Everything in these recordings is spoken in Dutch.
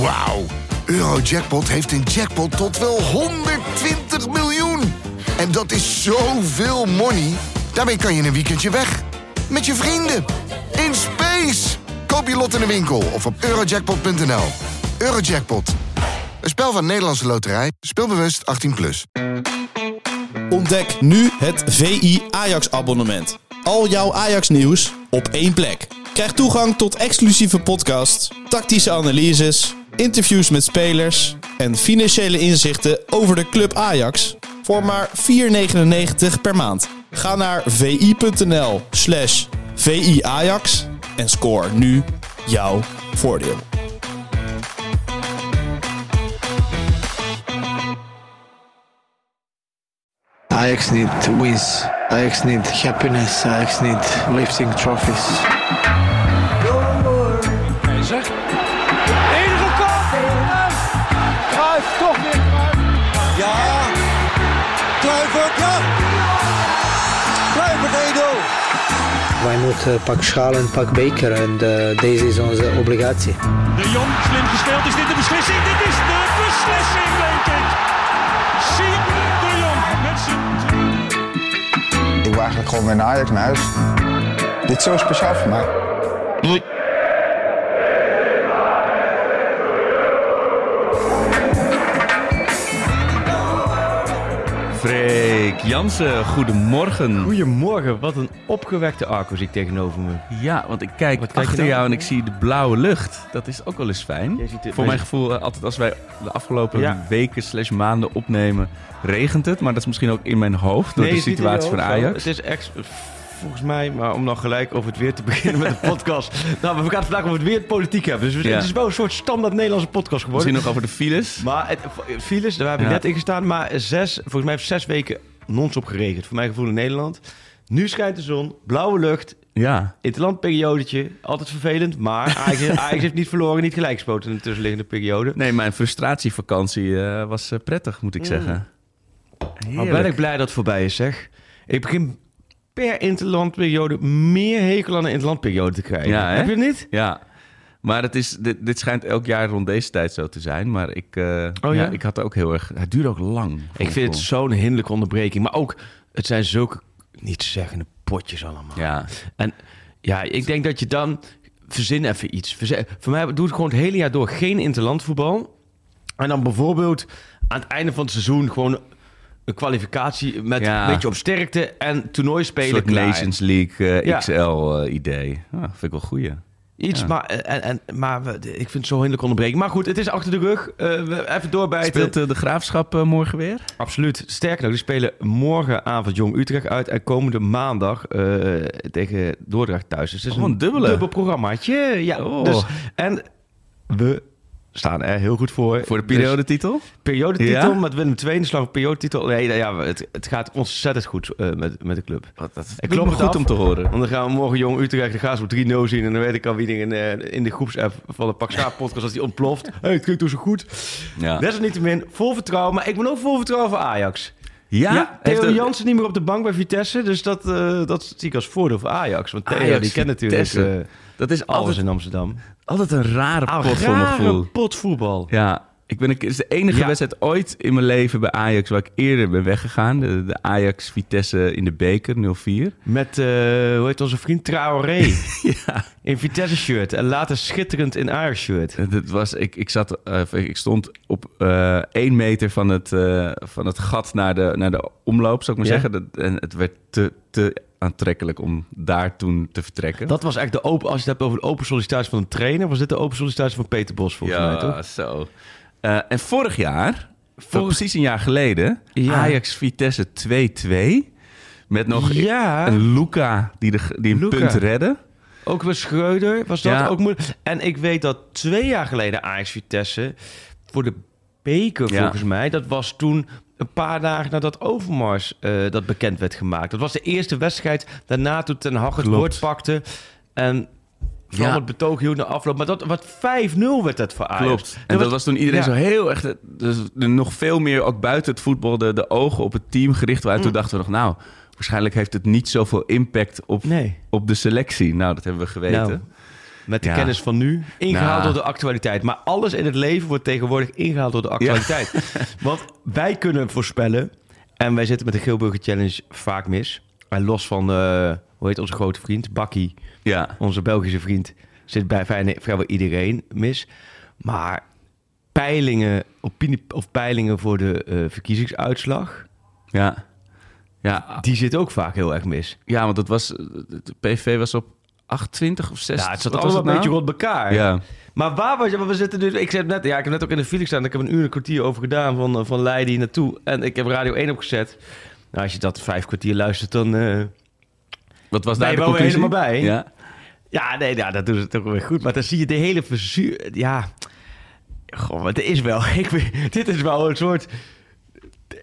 Wauw. Eurojackpot heeft een jackpot tot wel 120 miljoen. En dat is zoveel money. Daarmee kan je een weekendje weg. Met je vrienden. In space. Koop je lot in de winkel of op eurojackpot.nl. Eurojackpot. Een spel van Nederlandse Loterij. Speelbewust 18+. Plus. Ontdek nu het VI Ajax abonnement. Al jouw Ajax nieuws op één plek. Krijg toegang tot exclusieve podcasts, tactische analyses, interviews met spelers en financiële inzichten over de club Ajax voor maar 4,99 per maand. Ga naar vi.nl slash viajax en score nu jouw voordeel. Ajax need wins. Ajax need happiness. Ajax need lifting trophies. Wij moeten pak schaal en pak beker en eh, deze is onze obligatie. De Jong, slim gespeeld. Is dit de beslissing? Dit is de beslissing, denk ik. Siem de Jong met zijn... Ik wil eigenlijk gewoon weer naar Ajax naar huis. Dit is zo speciaal voor mij. Freek Jansen, goedemorgen. Goedemorgen, wat een opgewekte Arco zie ik tegenover me. Ja, want ik kijk Wat kijk je achter nou? jou en ik zie de blauwe lucht. Dat is ook wel eens fijn. Het- Voor mijn gevoel, eh, altijd als wij de afgelopen Ja. weken slash maanden opnemen, regent het. Maar dat is misschien ook in mijn hoofd door Nee, de situatie van Ajax. Het is ex, volgens mij, maar om dan gelijk over het weer te beginnen met de podcast. nou, we gaan het vandaag over het weer politiek hebben. Dus Ja. het is wel een soort standaard Nederlandse podcast geworden. Misschien nog over de files. Maar het, files, daar we Ja. net in gestaan. Maar zes, volgens mij heeft zes weken non-stop geregend. Voor mijn gevoel in Nederland. Nu schijnt de zon, blauwe lucht, Ja, interlandperiodetje. Altijd vervelend, maar Ajax, heeft niet verloren, niet gelijk gespoten in de tussenliggende periode. nee, mijn frustratievakantie eh, was eh, prettig, moet ik zeggen. Maar ben ik blij dat het voorbij is, zeg. Ik begin per interlandperiode meer hekel aan een interlandperiode te krijgen. Ja? Heb je het niet? Ja, maar het is, dit, dit schijnt elk jaar rond deze tijd zo te zijn. Maar ik, eh, Oh, ja? ja? ik had ook heel erg... Het duurde ook lang. Ik vind het zo'n hinderlijke onderbreking. Maar ook, het zijn zulke niet zeggende potjes allemaal. Ja, En ja, ik denk dat je dan... Verzin even iets. Verzin, voor mij doe het gewoon het hele jaar door geen interlandvoetbal. En dan bijvoorbeeld aan het einde van het seizoen gewoon een kwalificatie met Ja. een beetje op sterkte en toernooi spelen. Nations League eh, Ja. XL-idee. Ah, vind ik wel goeie. Iets, Ja. maar, en, en, maar we- ik vind het zo hinderlijk onderbreken. Maar goed, het is achter de rug. Eh, even doorbijten. Speelt eh, de Graafschap eh, morgen weer? Absoluut. Sterker nog, die spelen morgenavond Jong Utrecht uit. En komende maandag eh, tegen Dordrecht thuis. Dus het is Oh, een dubbele. dubbel programmaatje. Ja, Oh. dus, en we staan er heel goed voor. Voor de Dus periodetitel? periodetitel Ja? met Willem II in de slag periodetitel. Nee, nou ja, het, het gaat ontzettend goed eh, met, met de club. Wat, dat Ik ik klop me het goed af. om te horen. Want dan gaan we morgen Jong Utrecht, gaan ze op 3-0 zien. En dan weet ik al wie in, eh, in de groepsapp van de Pak Schaap podcast, als die ontploft. hey, het klinkt toch zo goed. Ja, Desalniettemin, vol vertrouwen. Maar ik ben ook vol vertrouwen voor Ajax. ja? Ja, Theo de- Jansen niet meer op de bank bij Vitesse. Dus dat, eh, dat zie ik als voordeel voor Ajax. Want Theo, Ajax, die kent natuurlijk Dat is alles altijd, in Amsterdam. Altijd een rare pot voor mijn gevoel. Ja, ik ben, het is de enige Ja. wedstrijd ooit in mijn leven bij Ajax waar ik eerder ben weggegaan. De, de Ajax-Vitesse in de beker, 0-4. Met, eh, hoe heet onze vriend Traoré. ja. in Vitesse-shirt. En later schitterend in Ajax-shirt. Het was, ik, ik, zat, eh, ik stond op eh één meter van het, eh, van het gat naar de, naar de omloop, zou ik maar Ja. zeggen. Dat, en het werd te, te aantrekkelijk om daar toen te vertrekken. Dat was echt de open... Als je het hebt over de open sollicitatie van een trainer... was dit de open sollicitatie van Peter Bos, volgens mij, toch? zo. Eh, en vorig jaar, voor precies een jaar geleden, Ja. Ajax-Vitesse 2-2. Met nog Ja. een Luca die, de, die een Luca. punt redde. Ook weer Schreuder was dat Ja. ook moeilijk. En ik weet dat twee jaar geleden Ajax Vitesse voor de beker Ja. volgens mij, dat was toen een paar dagen nadat Overmars eh, dat bekend werd gemaakt. Dat was de eerste wedstrijd daarna toen Ten Hag het woord pakte en vooral Ja. het betoog hield na afloop. Maar dat wat 5-0 werd dat voor Ajax. Klopt. En dat was toen iedereen ja. zo heel echt... Dus nog veel meer, ook buiten het voetbal, de, de ogen op het team gericht waren. Toen dachten we nog, nou, waarschijnlijk heeft het niet zoveel impact op, Nee. op de selectie. Nou, dat hebben we geweten. Nou. Met de Ja. kennis van nu, ingehaald Nou. door de actualiteit. Maar alles in het leven wordt tegenwoordig ingehaald door de actualiteit. Want wij kunnen voorspellen, en wij zitten met de Geelburger Challenge vaak mis. En los van, eh, hoe heet onze grote vriend, Bakkie, Ja, onze Belgische vriend, zit bij vrijwel iedereen mis. Maar peilingen, opinie, of peilingen voor de eh, verkiezingsuitslag, ja. Ja, die zit ook vaak heel erg mis. ja, want dat was... De PV was op 28 of 60. Ja, het zat allemaal een het beetje nou? rond elkaar. Ja, Maar waar was je? Want we zitten dus. Ik, zei net, ja, ik heb net ook in de file gestaan. Ik heb een uur en een kwartier over gedaan van, eh, van Leiden hier naartoe. En ik heb Radio 1 opgezet. Nou, als je dat vijf kwartier luistert, dan. eh, wat was daar de conclusie? helemaal bij? Ja. ja, nee, nou, dat doen ze toch weer goed. Maar dan zie je de hele verzuur. Ja. Goh, maar er is wel. Ik, dit is wel een soort.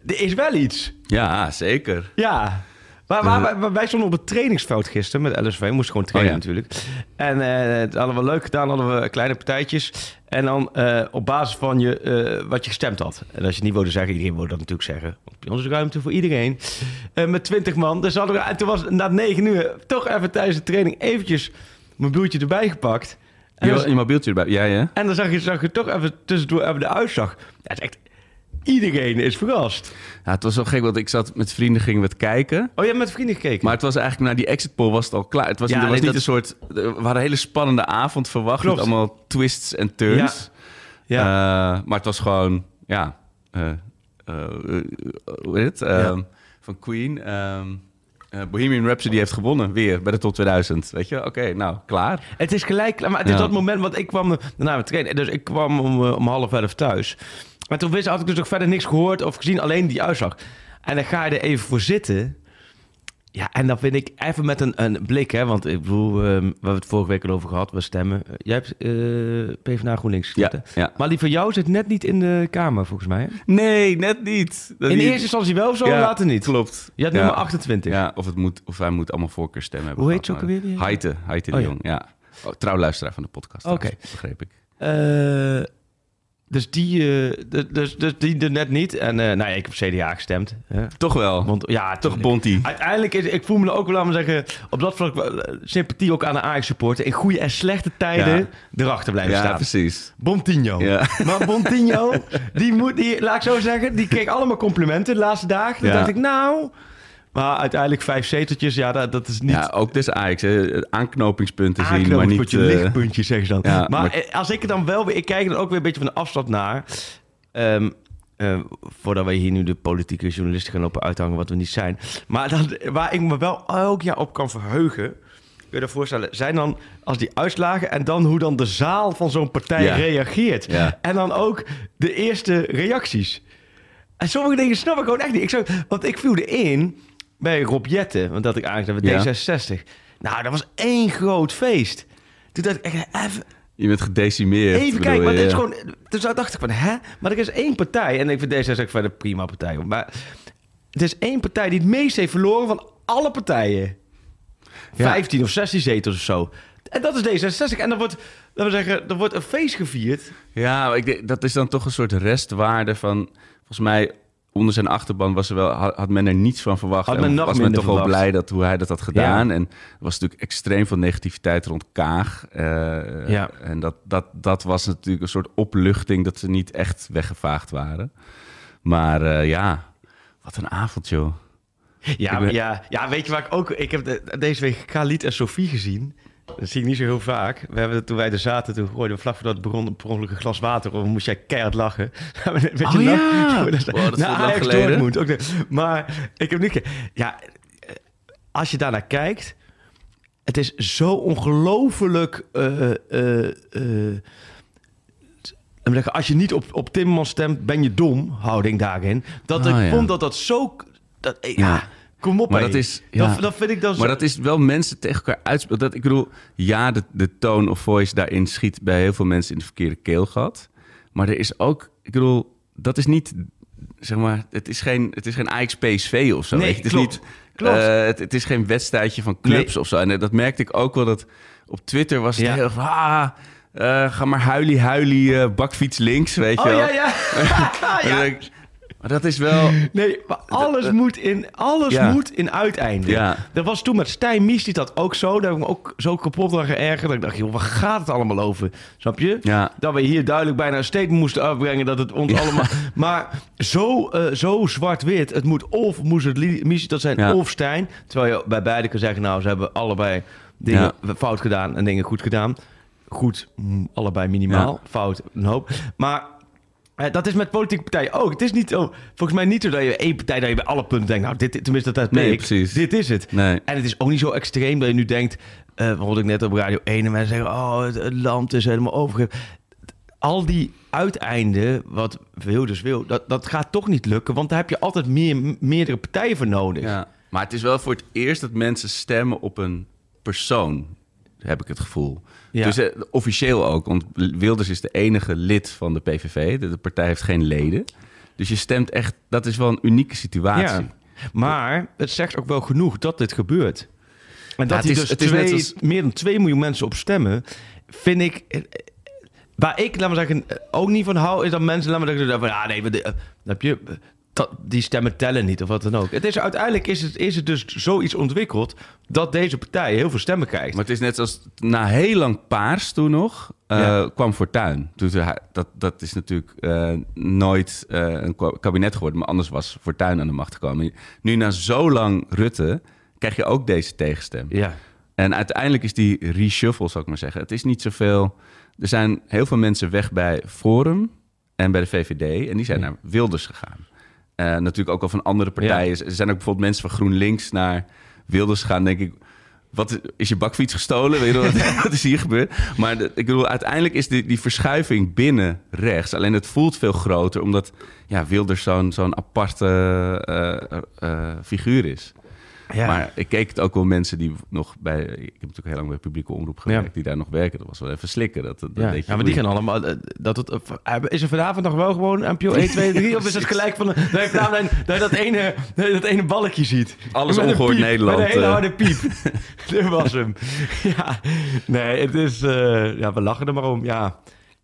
Er is wel iets. ja, zeker. Ja. Maar, maar, maar- maar wij stonden op het trainingsveld gisteren met LSV. Moesten gewoon trainen Oh ja. natuurlijk. En eh het hadden we leuk gedaan. Hadden we kleine partijtjes. En dan eh, op basis van je, eh, wat je gestemd had. En als je het niet wilde zeggen, iedereen wilde dat natuurlijk zeggen. Ons is ruimte voor iedereen. Eh, met 20 man. Dus hadden we, en toen was na 9 uur toch even tijdens de training eventjes mijn bloedje erbij gepakt. En Je, dan, je mobieltje erbij. Ja, ja. en dan zag je, zag je toch even tussendoor even de uitslag. Ja, het is echt... Iedereen is verrast. ja. Het was wel gek, want ik zat met vrienden, gingen we het kijken. Oh, je hebt met vrienden gekeken? Maar het was eigenlijk, na die exit poll was het al klaar. Het was, Ja, er was nee, niet dat- een soort... We hadden een hele spannende avond verwacht. Klopt. Met allemaal twists en turns. Ja. Eh, maar het was gewoon, ja... hoe heet het? Ehm, Van Queen. eh, Bohemian Rhapsody heeft gewonnen weer bij de Top 2000. Weet je? Oké, nou, klaar. Het is gelijk, maar het is Ja. dat moment, want ik kwam daarna met trainen. Dus ik kwam om, om half elf thuis. En toen wist, had ik dus ook verder niks gehoord of gezien, alleen die uitslag. En dan ga je er even voor zitten. Ja, en dan vind ik even met een, een blik, hè, want ik bedoel, ehm, we hebben het vorige week al over gehad, we stemmen. Eh, Jij hebt eh PvdA GroenLinks gestemd, Ja, ja. Maar die van jou zit net niet in de Kamer, volgens mij. hè? Nee, net niet. Dat In niet- eerste instantie wel, zo Ja, later niet. Klopt. Je had Ja. nummer 28. Ja, of, het moet, of hij moet allemaal voorkeurstemmen hebben. Hoe heet ze ook maar- alweer, Heite, Heite de Oh, ja. Jong, ja. Oh, trouw luisteraar van de podcast. Oké. Begreep ik. Eh, dus die, eh, dus, dus die er net niet. En eh, nou ja, ik heb CDA gestemd. Hè? Toch wel. Want ja, Toch. Bonti. Uiteindelijk is, ik voel me ook wel, laten we zeggen, op dat vlak eh, sympathie ook aan de Ajax supporter. In goede en slechte tijden Ja. erachter blijven Ja, staan. precies. Bontinho. Ja. Maar Bontinho, die moet, die, laat ik zo zeggen, die kreeg allemaal complimenten de laatste dagen. Toen Ja. dacht ik, nou... Maar uiteindelijk vijf zeteltjes, ja, dat, dat is niet... Ja, ook dus Ajax. hè. Aanknopingspunten zien, maar niet... Aanknopingspuntje, eh, lichtpuntje, zeggen ze dan. ja, maar, maar- eh, als ik er dan wel weer... Ik kijk er ook weer een beetje van de afstand naar. Ehm, eh, voordat wij hier nu de politieke journalisten gaan lopen uithangen, wat we niet zijn. Maar dan, waar ik me wel elk jaar op kan verheugen... Kun je je dat voorstellen? Zijn dan als die uitslagen en dan hoe dan de zaal van zo'n partij Ja. reageert. Ja. En dan ook de eerste reacties. En sommige dingen snap ik gewoon echt niet. Ik zou, want ik viel erin bij Rob Jetten, want dat ik aangezet met Ja. D66. Nou, dat was één groot feest. Toen dacht ik, even, Je bent gedecimeerd. even kijken, maar dit is gewoon... Toen dacht ik van, hè? Maar er is één partij, en ik vind D66 verder een prima partij. Maar er is één partij die het meest heeft verloren van alle partijen. Ja. 15 of 16 zetels of zo. En dat is D66. En dan wordt, laten we zeggen, er wordt een feest gevierd. Ja, ik denk, dat is dan toch een soort restwaarde van... Volgens mij, onder zijn achterban was er wel, had, men er niets van verwacht. Had En men nog was men toch wel blij dat, hoe hij dat had gedaan. En er was natuurlijk extreem veel negativiteit rond Kaag. Eh, Ja. En dat, dat, dat was natuurlijk een soort opluchting... dat ze niet echt weggevaagd waren. Maar eh, ja, wat een avond, joh. Ja, ben- ja, ja, weet je waar ik ook... Ik heb de- deze week Khalid en Sophie gezien. Dat zie ik niet zo heel vaak. We hebben, toen wij er zaten, toen gooiden we vlak voordat het begon... per ongeluk een glas water op. moest jij keihard lachen. Weet je Oh ja! Dat Wow, dat Na lang Ajax geleden. Dortmund ook. de- Maar ik heb niet... Ja, als je daarnaar kijkt... Het is zo ongelooflijk... laten we zeggen, als je niet op, op Timmermans stemt, ben je dom, houding daarin. Dat Ah, ik ja. vond dat dat zo... Dat, ja, Ja. Kom op Maar hé. dat is- ja. Dat, dat vind ik dan zo... Maar dat is wel mensen tegen elkaar uitspelen. Dat, ik bedoel, ja, de, de tone of voice daarin schiet bij heel veel mensen in de verkeerde keelgat. Maar er is ook, ik bedoel, dat is niet, zeg maar, het is geen, het is geen Ajax PSV of zo. Nee, weet je. Het klopt. is niet, Klopt. eh, het, het is geen wedstrijdje van clubs Nee. of zo. En eh, dat merkte ik ook wel dat op Twitter was het Ja. heel van, ah, eh, ga maar huilie, huilie, bakfiets links, weet je Oh wel. ja, ja. Maar dat is wel... Nee, maar alles moet in, alles Ja. moet in uiteinde. Ja. Dat was toen met Stijn Mies, die dat ook zo. Daar heb ik me ook zo kapot aan geërgerd. Dat ik dacht, joh, waar gaat het allemaal over? Snap je? Ja. Dat we hier duidelijk bijna een statement moesten afbrengen dat het ons allemaal... Maar zo, eh, zo zwart-wit. Het moet of moest het Mies dat zijn of Stijn. Terwijl je bij beide kan zeggen, nou, ze hebben allebei dingen fout gedaan en dingen goed gedaan. Goed, allebei minimaal. Fout, een hoop. Maar eh, dat is met politieke partijen ook. Het is niet zo, volgens mij niet zo dat je één partij dat je bij alle punten denkt, nou, dit, tenminste dat Nee, nee, ik. precies. Dit is het. Nee. En het is ook niet zo extreem dat je nu denkt, wat hoorde ik net op Radio 1 en mensen zeggen, oh, het, het land is helemaal overgegeven. Al die uiteinden, wat Wilders wil, dat, dat gaat toch niet lukken, want daar heb je altijd meer, meerdere partijen voor nodig. Ja. Maar het is wel voor het eerst dat mensen stemmen op een persoon, heb ik het gevoel. Ja. Dus eh, officieel ook, want Wilders is de enige lid van de PVV. De, de partij heeft geen leden. Dus je stemt echt, dat is wel een unieke situatie. Ja. Maar het zegt ook wel genoeg dat dit gebeurt. En dat hier is- dus het is net twee, als- meer dan 2 miljoen mensen op stemmen, vind ik... eh, eh, Waar ik, laat maar zeggen, ook niet van hou, is dat mensen, laat maar zeggen, van, ja, nee, heb je, die stemmen tellen niet of wat dan ook. Het is, uiteindelijk is het, is het dus zoiets ontwikkeld dat deze partij heel veel stemmen krijgt. Maar het is net als na heel lang paars toen nog, eh, Ja. kwam Fortuyn. Toen dat, dat is natuurlijk eh, nooit eh, een kabinet geworden, maar anders was Fortuyn aan de macht gekomen. Nu na zo lang Rutte krijg je ook deze tegenstem. Ja. En uiteindelijk is die reshuffle, zou ik maar zeggen. Het is niet zoveel. Er zijn heel veel mensen weg bij Forum en bij de VVD. En die zijn naar Wilders gegaan. Eh, natuurlijk ook al van andere partijen. Er zijn ook bijvoorbeeld mensen van GroenLinks naar Wilders gegaan. Denk ik, wat is- je bakfiets gestolen? Weet je wat, wat is hier gebeurd? Maar de- ik bedoel, uiteindelijk is die, die verschuiving binnen rechts. Alleen het voelt veel groter, omdat ja, Wilders zo'n zo'n aparte eh, eh, figuur is. Ja. Maar ik keek het ook wel mensen die nog bij... Ik heb natuurlijk heel lang bij publieke omroep gewerkt... Ja. die daar nog werken. Dat was wel even slikken. Dat, dat Ja, deed je ja, maar die gaan allemaal. eh, Dat het, eh, is er vanavond nog wel gewoon NPO 1, 2, 3? Of is het gelijk van. Dat je dat dat ene, dat, dat ene balkje ziet? Alles ongehoord piep, Nederland, Met een hele eh. harde piep. Dit was hem. Ja, nee, het is. eh, ja, we lachen er maar om. Ja.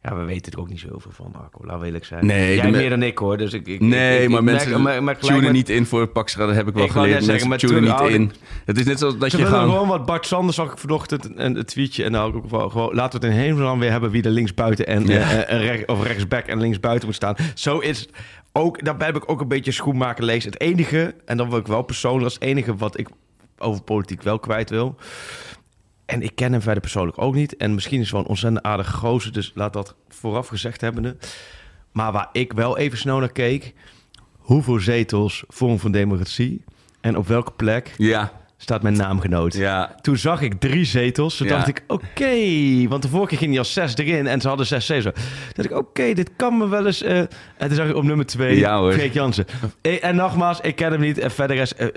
Ja, we weten er ook niet zoveel van, Marco. Laten we eerlijk zijn. Nee, Jij meer dan ik, hoor. Dus ik, ik, Nee, ik- ik- maar ik mensen merk- merk- tunen met- niet in voor pak Dat heb ik wel Ik geleerd. zeggen, mensen tunen niet in. Het is net zoals dat Ze je gewoon... gewoon wat Bart Sanders zag ik vanochtend een, een tweetje en nou ook gewoon laten we het in hemelsnaam weer hebben wie er linksbuiten en Ja. eh, eh, recht, of rechtsback en linksbuiten moet staan. Zo is het ook. Daarbij heb ik ook een beetje schoenmaker lezen. Het enige en dan wil ik wel persoonlijk als het enige wat ik over politiek wel kwijt wil. En ik ken hem verder persoonlijk ook niet. En misschien is het wel een ontzettend aardige gozer. Dus laat dat vooraf gezegd hebbende. Maar waar ik wel even snel naar keek. Hoeveel zetels Vorm van Democratie? En op welke plek Ja, staat mijn naamgenoot? ja. Toen zag ik drie zetels. Toen Ja. dacht ik, oké. Want de vorige keer ging hij als zes erin en ze hadden zes zetels. Toen dacht ik, oké, dit kan me wel eens... eh, En toen zag ik op nummer twee, Ja. Freek Jansen. Eh, En nogmaals, ik ken hem niet. En verder is... eh,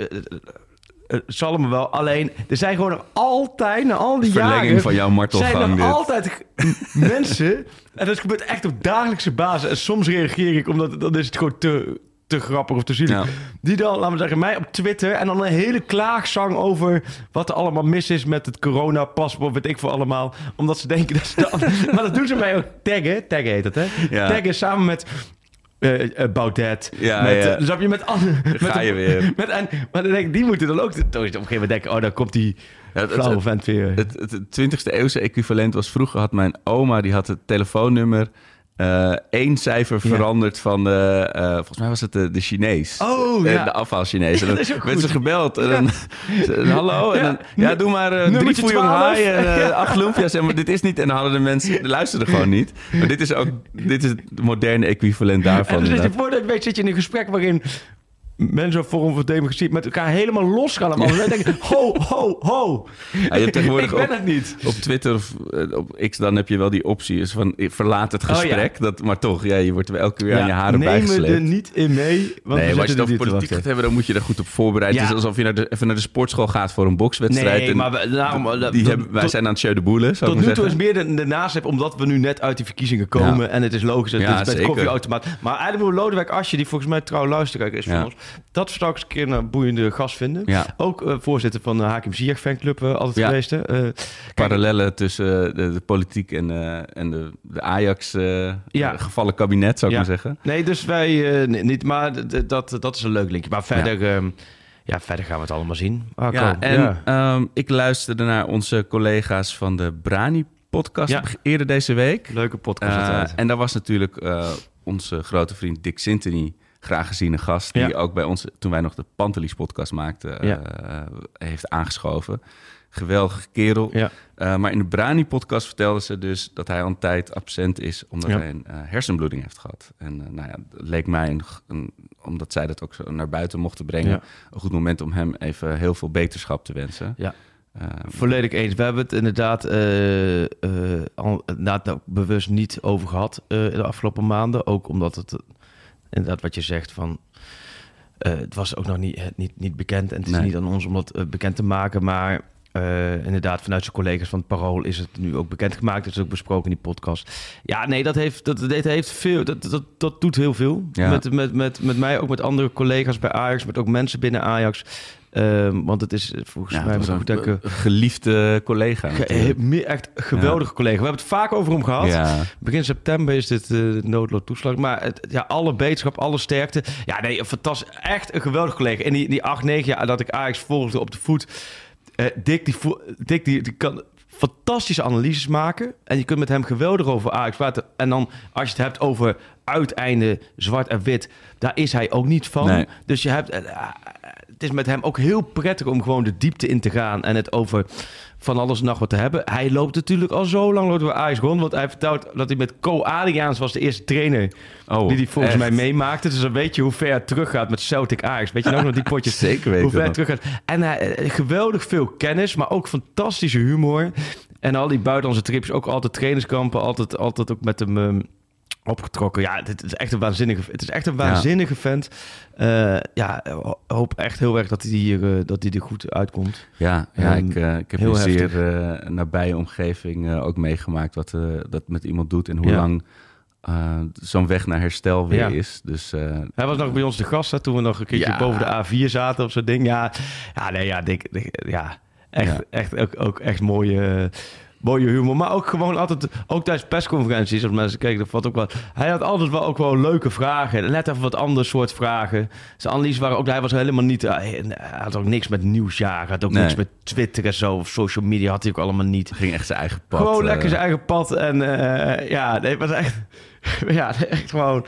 eh, eh, zal me wel. Alleen, er zijn gewoon nog altijd, na al die Verlenging jaren... van jouw martelgang, zijn er dit. altijd mensen... En dat gebeurt echt op dagelijkse basis. En soms reageer ik, omdat dan is het gewoon te, te grappig of te zielig. Ja. Die dan, laten we zeggen, mij op Twitter... en dan een hele klaagzang over wat er allemaal mis is... met het corona-paspoort, weet ik voor allemaal. Omdat ze denken dat ze dan... maar dat doen ze mij ook taggen. Taggen heet dat, hè? Ja. Taggen samen met... eh eh, Baudet. Ja, met, ja. eh, snap je, met andere... Met Ga je weer. Met, en, maar dan denk ik, die moeten dan ook... Toch op een gegeven moment denken... oh, dan komt die Ja, het- flauwe vent weer. Het, het, het 20e eeuwse equivalent was vroeger had mijn oma die had het telefoonnummer één cijfer veranderd van de eh, volgens mij was het de, de Chinees. Oh, Eh, ja. De afhaal Chinees. En dan werd ze gebeld en dan hallo en Ja. dan ja doe maar eh, drie 12. haai en eh, acht. Zeg maar dit is niet en dan hadden de mensen de luisterden gewoon niet. Maar dit is ook dit is het moderne equivalent daarvan. En voordat je weet, zit je in een gesprek waarin mensen vorm van democratie met elkaar helemaal los gaan. allemaal. En dan denk ik, ho, ho, ho. Ja, je hebt tegenwoordig ik ben op- het niet. Op Twitter of eh, op X dan heb je wel die optie is van verlaat het Oh, ja. gesprek. dat, maar toch, ja, je wordt er elke keer aan je haren neem bijgesleept. er niet in mee, want nee, we maar als je het politiek gaat hebben, dan moet je er goed op voorbereid. Ja. Het is alsof je naar de, even naar de sportschool gaat voor een bokswedstrijd. Nee, en maar we- daarom, die tot- hebben, wij tot- zijn aan het show de boelen, Tot nu toe is meer de, de nasleep, omdat we nu net uit die verkiezingen komen. En het is logisch dat Ja, dit is met zeker. koffieautomaat. Maar eigenlijk moet Lodewijk Asje, die volgens mij trouw luisteraar is van ons. Dat zou ik eens een keer een boeiende gast vinden. Ja. Ook eh, voorzitter van de Hakim Ziyech fanclub eh, altijd Ja. geweest. hè. Eh, Parallellen tussen de, de politiek en, en de, de Ajax Ja. gevallen kabinet, zou ik maar zeggen. Nee, dus wij niet, maar dat, dat is een leuk linkje. Maar verder, ja. ja, verder gaan we het allemaal zien. Marco, Ja, en ja. ehm, ik luisterde naar onze collega's van de Brani-podcast Ja. eerder deze week. leuke podcast en daar was natuurlijk onze grote vriend Dick Sintony graag geziene gast... die Ja. ook bij ons, toen wij nog de Pantelis podcast maakten, eh, heeft aangeschoven. Geweldige kerel. Ja. Eh, maar in de Brani-podcast vertelde ze dus dat hij al een tijd absent is... omdat hij een eh, hersenbloeding heeft gehad. En nou ja, het leek mij, een, een- omdat zij dat ook zo naar buiten mochten brengen... Een goed moment om hem even heel veel beterschap te wensen. Ja. Eh, Volledig eens. We hebben het inderdaad, eh, eh, al, inderdaad ook bewust niet over gehad eh, de afgelopen maanden. Ook omdat het, inderdaad wat je zegt van... eh, het was ook nog niet, het niet, niet bekend en het is niet aan ons om dat eh, bekend te maken. Maar eh, inderdaad, vanuit zijn collega's van het Parool is het nu ook bekendgemaakt. Het is ook besproken in die podcast. Ja, nee, dat heeft, dat, dat heeft veel, dat, dat, dat doet heel veel. Ja. Met, met, met, met mij, ook met andere collega's bij Ajax, met ook mensen binnen Ajax. Ehm, want het is eh, volgens ja, mij... een een geliefde collega. Ge- echt geweldige collega. We hebben het vaak over hem gehad. Ja. Begin september is dit uh, noodloodtoeslag. Maar het, ja, alle beterschap, alle sterkte. Ja, nee, fantastisch. Echt een geweldig collega. In die, die acht, negen jaar dat ik Ajax volgde op de voet. eh Dick, die, Dick die, die kan fantastische analyses maken. En je kunt met hem geweldig over Ajax praten. En dan als je het hebt over uiteinde zwart en wit. Daar is hij ook niet van. Nee. Dus je hebt... het is met hem ook heel prettig om gewoon de diepte in te gaan. En het over van alles en nog wat te hebben. Hij loopt natuurlijk al zo lang loopt bij Ajax rond. Want hij vertelt dat hij met Co Adriaans was de eerste trainer... Oh, die hij volgens echt? mij meemaakte. Dus dan weet je hoe ver het teruggaat met Celtic Ajax. Weet je nog nog die potjes? Zeker weten Hoe ver het teruggaat. En hij, eh, geweldig veel kennis, maar ook fantastische humor. En al die buitenlandse trips, ook altijd trainerskampen. Altijd, altijd ook met hem... ehm, opgetrokken. Ja, dit is echt een waanzinnige, het is echt een waanzinnige vent. Eh, ja, ho- hoop echt heel erg dat hij hier, eh, dat hij er goed uitkomt. Ja, ja Ehm, ik, eh, ik heb heel een zeer heftig. nabije omgeving ook meegemaakt wat dat met iemand doet en hoe Ja. lang zo'n weg naar herstel weer Ja. is. Dus Hij was nog bij ons de gast, hè, toen we nog een keertje boven de A4 zaten op zo'n ding. Ja, ja, nee, ja, dik, dik- ja echt, Ja. echt ook, ook echt mooie, mooie humor. Maar ook gewoon altijd, ook tijdens persconferenties, als mensen kijken, dat valt ook wel. Hij had altijd wel ook wel leuke vragen. Net even wat ander soort vragen. Zijn analyse waren ook, hij was helemaal niet, hij had ook niks met nieuwsjaar, hij had ook Nee. niks met Twitter en zo, of social media had hij ook allemaal niet. ging echt zijn eigen pad. Gewoon eh, lekker zijn eigen pad. En eh, ja, nee, was echt, ja, echt gewoon,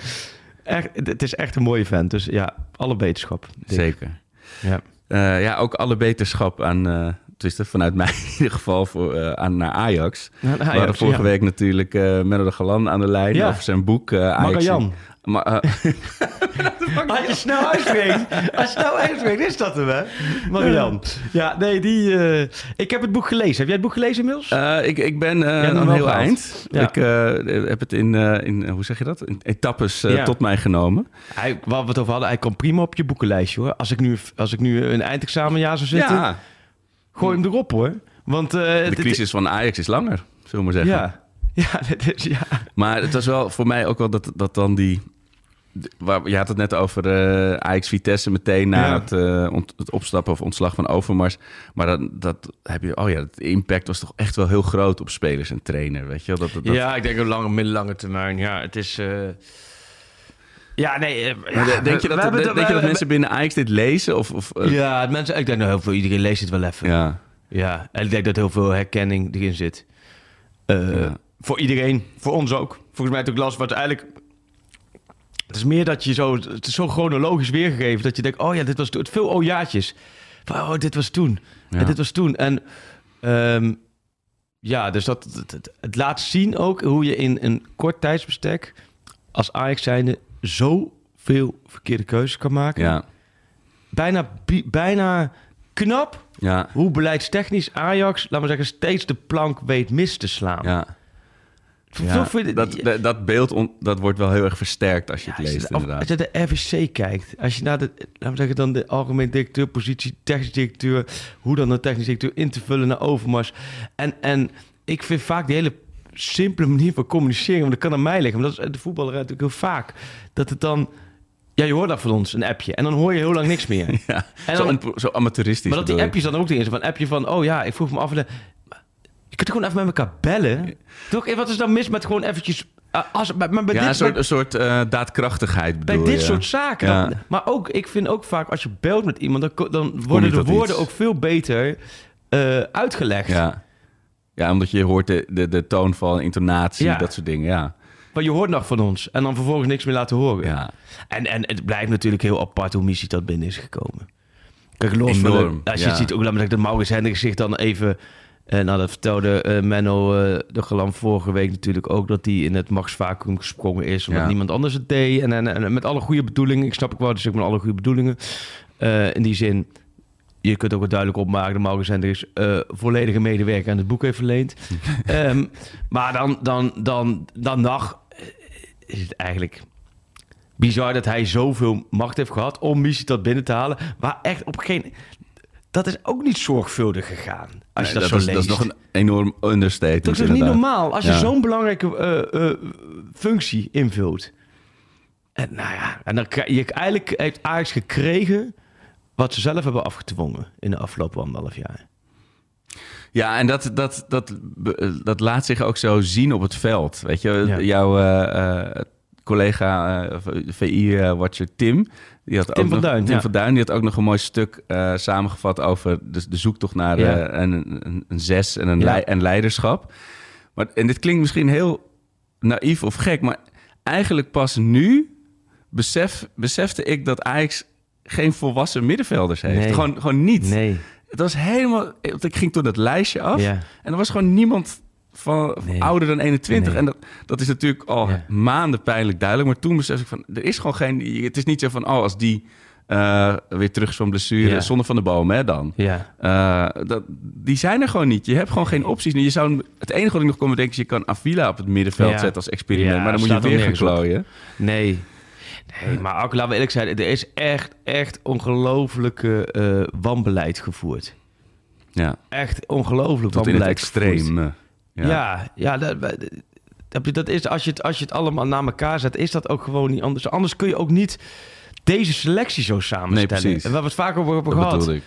echt, het is echt een mooie vent. Dus ja, alle beterschap. Zeker. Ja. Eh, ja, ook alle beterschap aan, eh tenminste vanuit mij in ieder geval, voor, eh, aan, naar Ajax. Naar We hadden vorige ja. week natuurlijk eh Menno de Galan aan de lijn Ja. over zijn boek eh Ajax. Magajan. Ma- eh, Als je snel uitspreekt, als je snel uitspreekt, is dat hem, hè? Marian. Ja, nee, die... eh, ik heb het boek gelezen. Heb jij het boek gelezen inmiddels? Eh, ik, ik ben eh een wel heel eind. Ja. Ik eh, heb het in, eh, in, hoe zeg je dat? In etappes Ja. tot mij genomen. Hij, waar we het over hadden, hij kan prima op je boekenlijstje, hoor. Als ik nu, als ik nu een eindexamenjaar zou zitten, Ja, gooi hem erop, hoor. Want... eh, de crisis van Ajax is langer, zullen we maar zeggen. Ja. Ja, dit is, ja. Maar het was wel voor mij ook wel dat, dat dan die... Waar, je had het net over eh Ajax Vitesse meteen na Ja. het, eh, ont- het opstappen of ontslag van Overmars. Maar dat, dat heb je... Oh ja, de impact was toch echt wel heel groot op spelers en trainer, weet je wel? Dat, dat, dat- ja, ik denk op lange, middellange termijn. Ja, het is... eh, Ja, nee... eh, ja, denk je we- dat, we denk je dat we- mensen binnen Ajax dit lezen? Of, of, eh, Ja, het mensen, ik denk nou heel veel, iedereen leest het wel even. Ja. ja. en ik denk dat heel veel herkenning erin zit. Eh, Ja. Voor iedereen, voor ons ook. Volgens mij het ook last wat eigenlijk... Het is meer dat je zo... Het is zo chronologisch weergegeven dat je denkt... Oh ja, dit was toen. Het veel ojaatjes. Van, Oh, dit was toen. Ja. En dit was toen. En ehm, ja, dus dat, het, het, het laat zien ook hoe je in een kort tijdsbestek... als Ajax zijnde zoveel verkeerde keuzes kan maken. Ja, Bijna, bi- bijna knap ja, hoe beleidstechnisch Ajax, laten we zeggen, steeds de plank weet mis te slaan. ja. Dat, dat, dat beeld on- dat wordt wel heel erg versterkt als je Ja, het als, leest, je, of inderdaad. als je naar de RVC kijkt, als je naar de, laten we zeggen, dan de algemeen directeur, positie, technisch directeur, hoe dan een technisch directeur in te vullen naar Overmars. En, en ik vind vaak die hele simpele manier van communiceren, want dat kan aan mij liggen, maar dat is de voetballer natuurlijk heel vaak, dat het dan Ja, je hoort dat van ons, een appje. En dan hoor je heel lang niks meer. Ja, En zo, dan- on- zo amateuristisch. maar dat die appjes dan ook erin zijn. Van een appje van, oh ja, ik vroeg me af... en de- Je kunt gewoon even met elkaar bellen. Toch? Eh, Wat is dan mis met gewoon eventjes... eh, Als, maar maar bij Ja, dit, een soort, bij, een soort eh, daadkrachtigheid bij dit je. soort zaken. Ja. maar ook, ik vind ook vaak als je belt met iemand... dan, dan worden de woorden iets. ook veel beter eh, uitgelegd. Ja. Ja, omdat je hoort de, de, de toonval, intonatie, Ja. dat soort dingen. Ja. Maar je hoort nog van ons. En dan vervolgens niks meer laten horen. Ja. En, en het blijft natuurlijk heel apart hoe Missie dat binnen is gekomen. Kijk, los van Enorm, de, als je ja. ziet, ook laat maar de Maurits Hendricks zich dan even... eh nou, dat vertelde eh, Menno eh, de Galam vorige week natuurlijk ook... dat hij in het machtsvacuum gesprongen is... omdat Ja. niemand anders het deed. En, en, en met alle goede bedoelingen. Ik snap ook wel, dus ik met alle goede bedoelingen. In die zin, je kunt ook het duidelijk opmaken... dat Maurits Hendricks eh, volledige medewerker aan het boek heeft verleend. Ehm, maar dan, dan, dan, dan nog eh, is het eigenlijk bizar dat hij zoveel macht heeft gehad om missie tot binnen te halen. Maar echt op geen. Dat is ook niet zorgvuldig gegaan. Als je Nee, dat, zo is, leest. dat is nog een enorm understatement. Dat is niet normaal als je Ja. zo'n belangrijke eh, functie invult. En nou ja, en dan krijg je eigenlijk heeft Ajax gekregen wat ze zelf hebben afgedwongen in de afgelopen anderhalf jaar. Ja, en dat, dat, dat, be- dat laat zich ook zo zien op het veld. Weet je, Ja. jouw eh, eh, collega eh, VI-watcher Tim... Die had Tim ook van nog, Duin, Tim ja. van Duin, die had ook nog een mooi stuk eh, samengevat over de, de zoektocht naar Ja. eh, een, een, een zes en een, lei- en leiderschap. Maar, en dit klinkt misschien heel naïef of gek, maar eigenlijk pas nu besef, besefte ik dat Ajax geen volwassen middenvelders heeft. Nee. Gewoon, gewoon niet. Nee. Het was helemaal... Ik ging toen dat lijstje af. Ja. En er was gewoon niemand van Nee. ouder dan 21. Nee. En dat, dat is natuurlijk al Ja. maanden pijnlijk duidelijk. Maar toen besef ik van... Er is gewoon geen... Het is niet zo van... Oh, als die eh, weer terug is van blessure... Ja. Zonder van de boom, hè, dan. Ja. Eh, dat, die zijn er gewoon niet. Je hebt gewoon geen opties. Je zou, het enige wat ik nog kon bedenken is... je kan Avila op het middenveld zetten als experiment. Maar dan moet je er weer gaan klooien. Nee. Maar ook, laten we eerlijk zijn, er is echt, echt ongelooflijke eh, wanbeleid gevoerd. Ja, Echt ongelooflijk tot in het wanbeleid gevoerd. extreem. Ja. Ja, ja, dat, dat, is, als, je het, als je het allemaal naar elkaar zet, is dat ook gewoon niet anders. Anders kun je ook niet deze selectie zo samenstellen. Nee, precies. En we het vaak over hebben dat gehad. ik.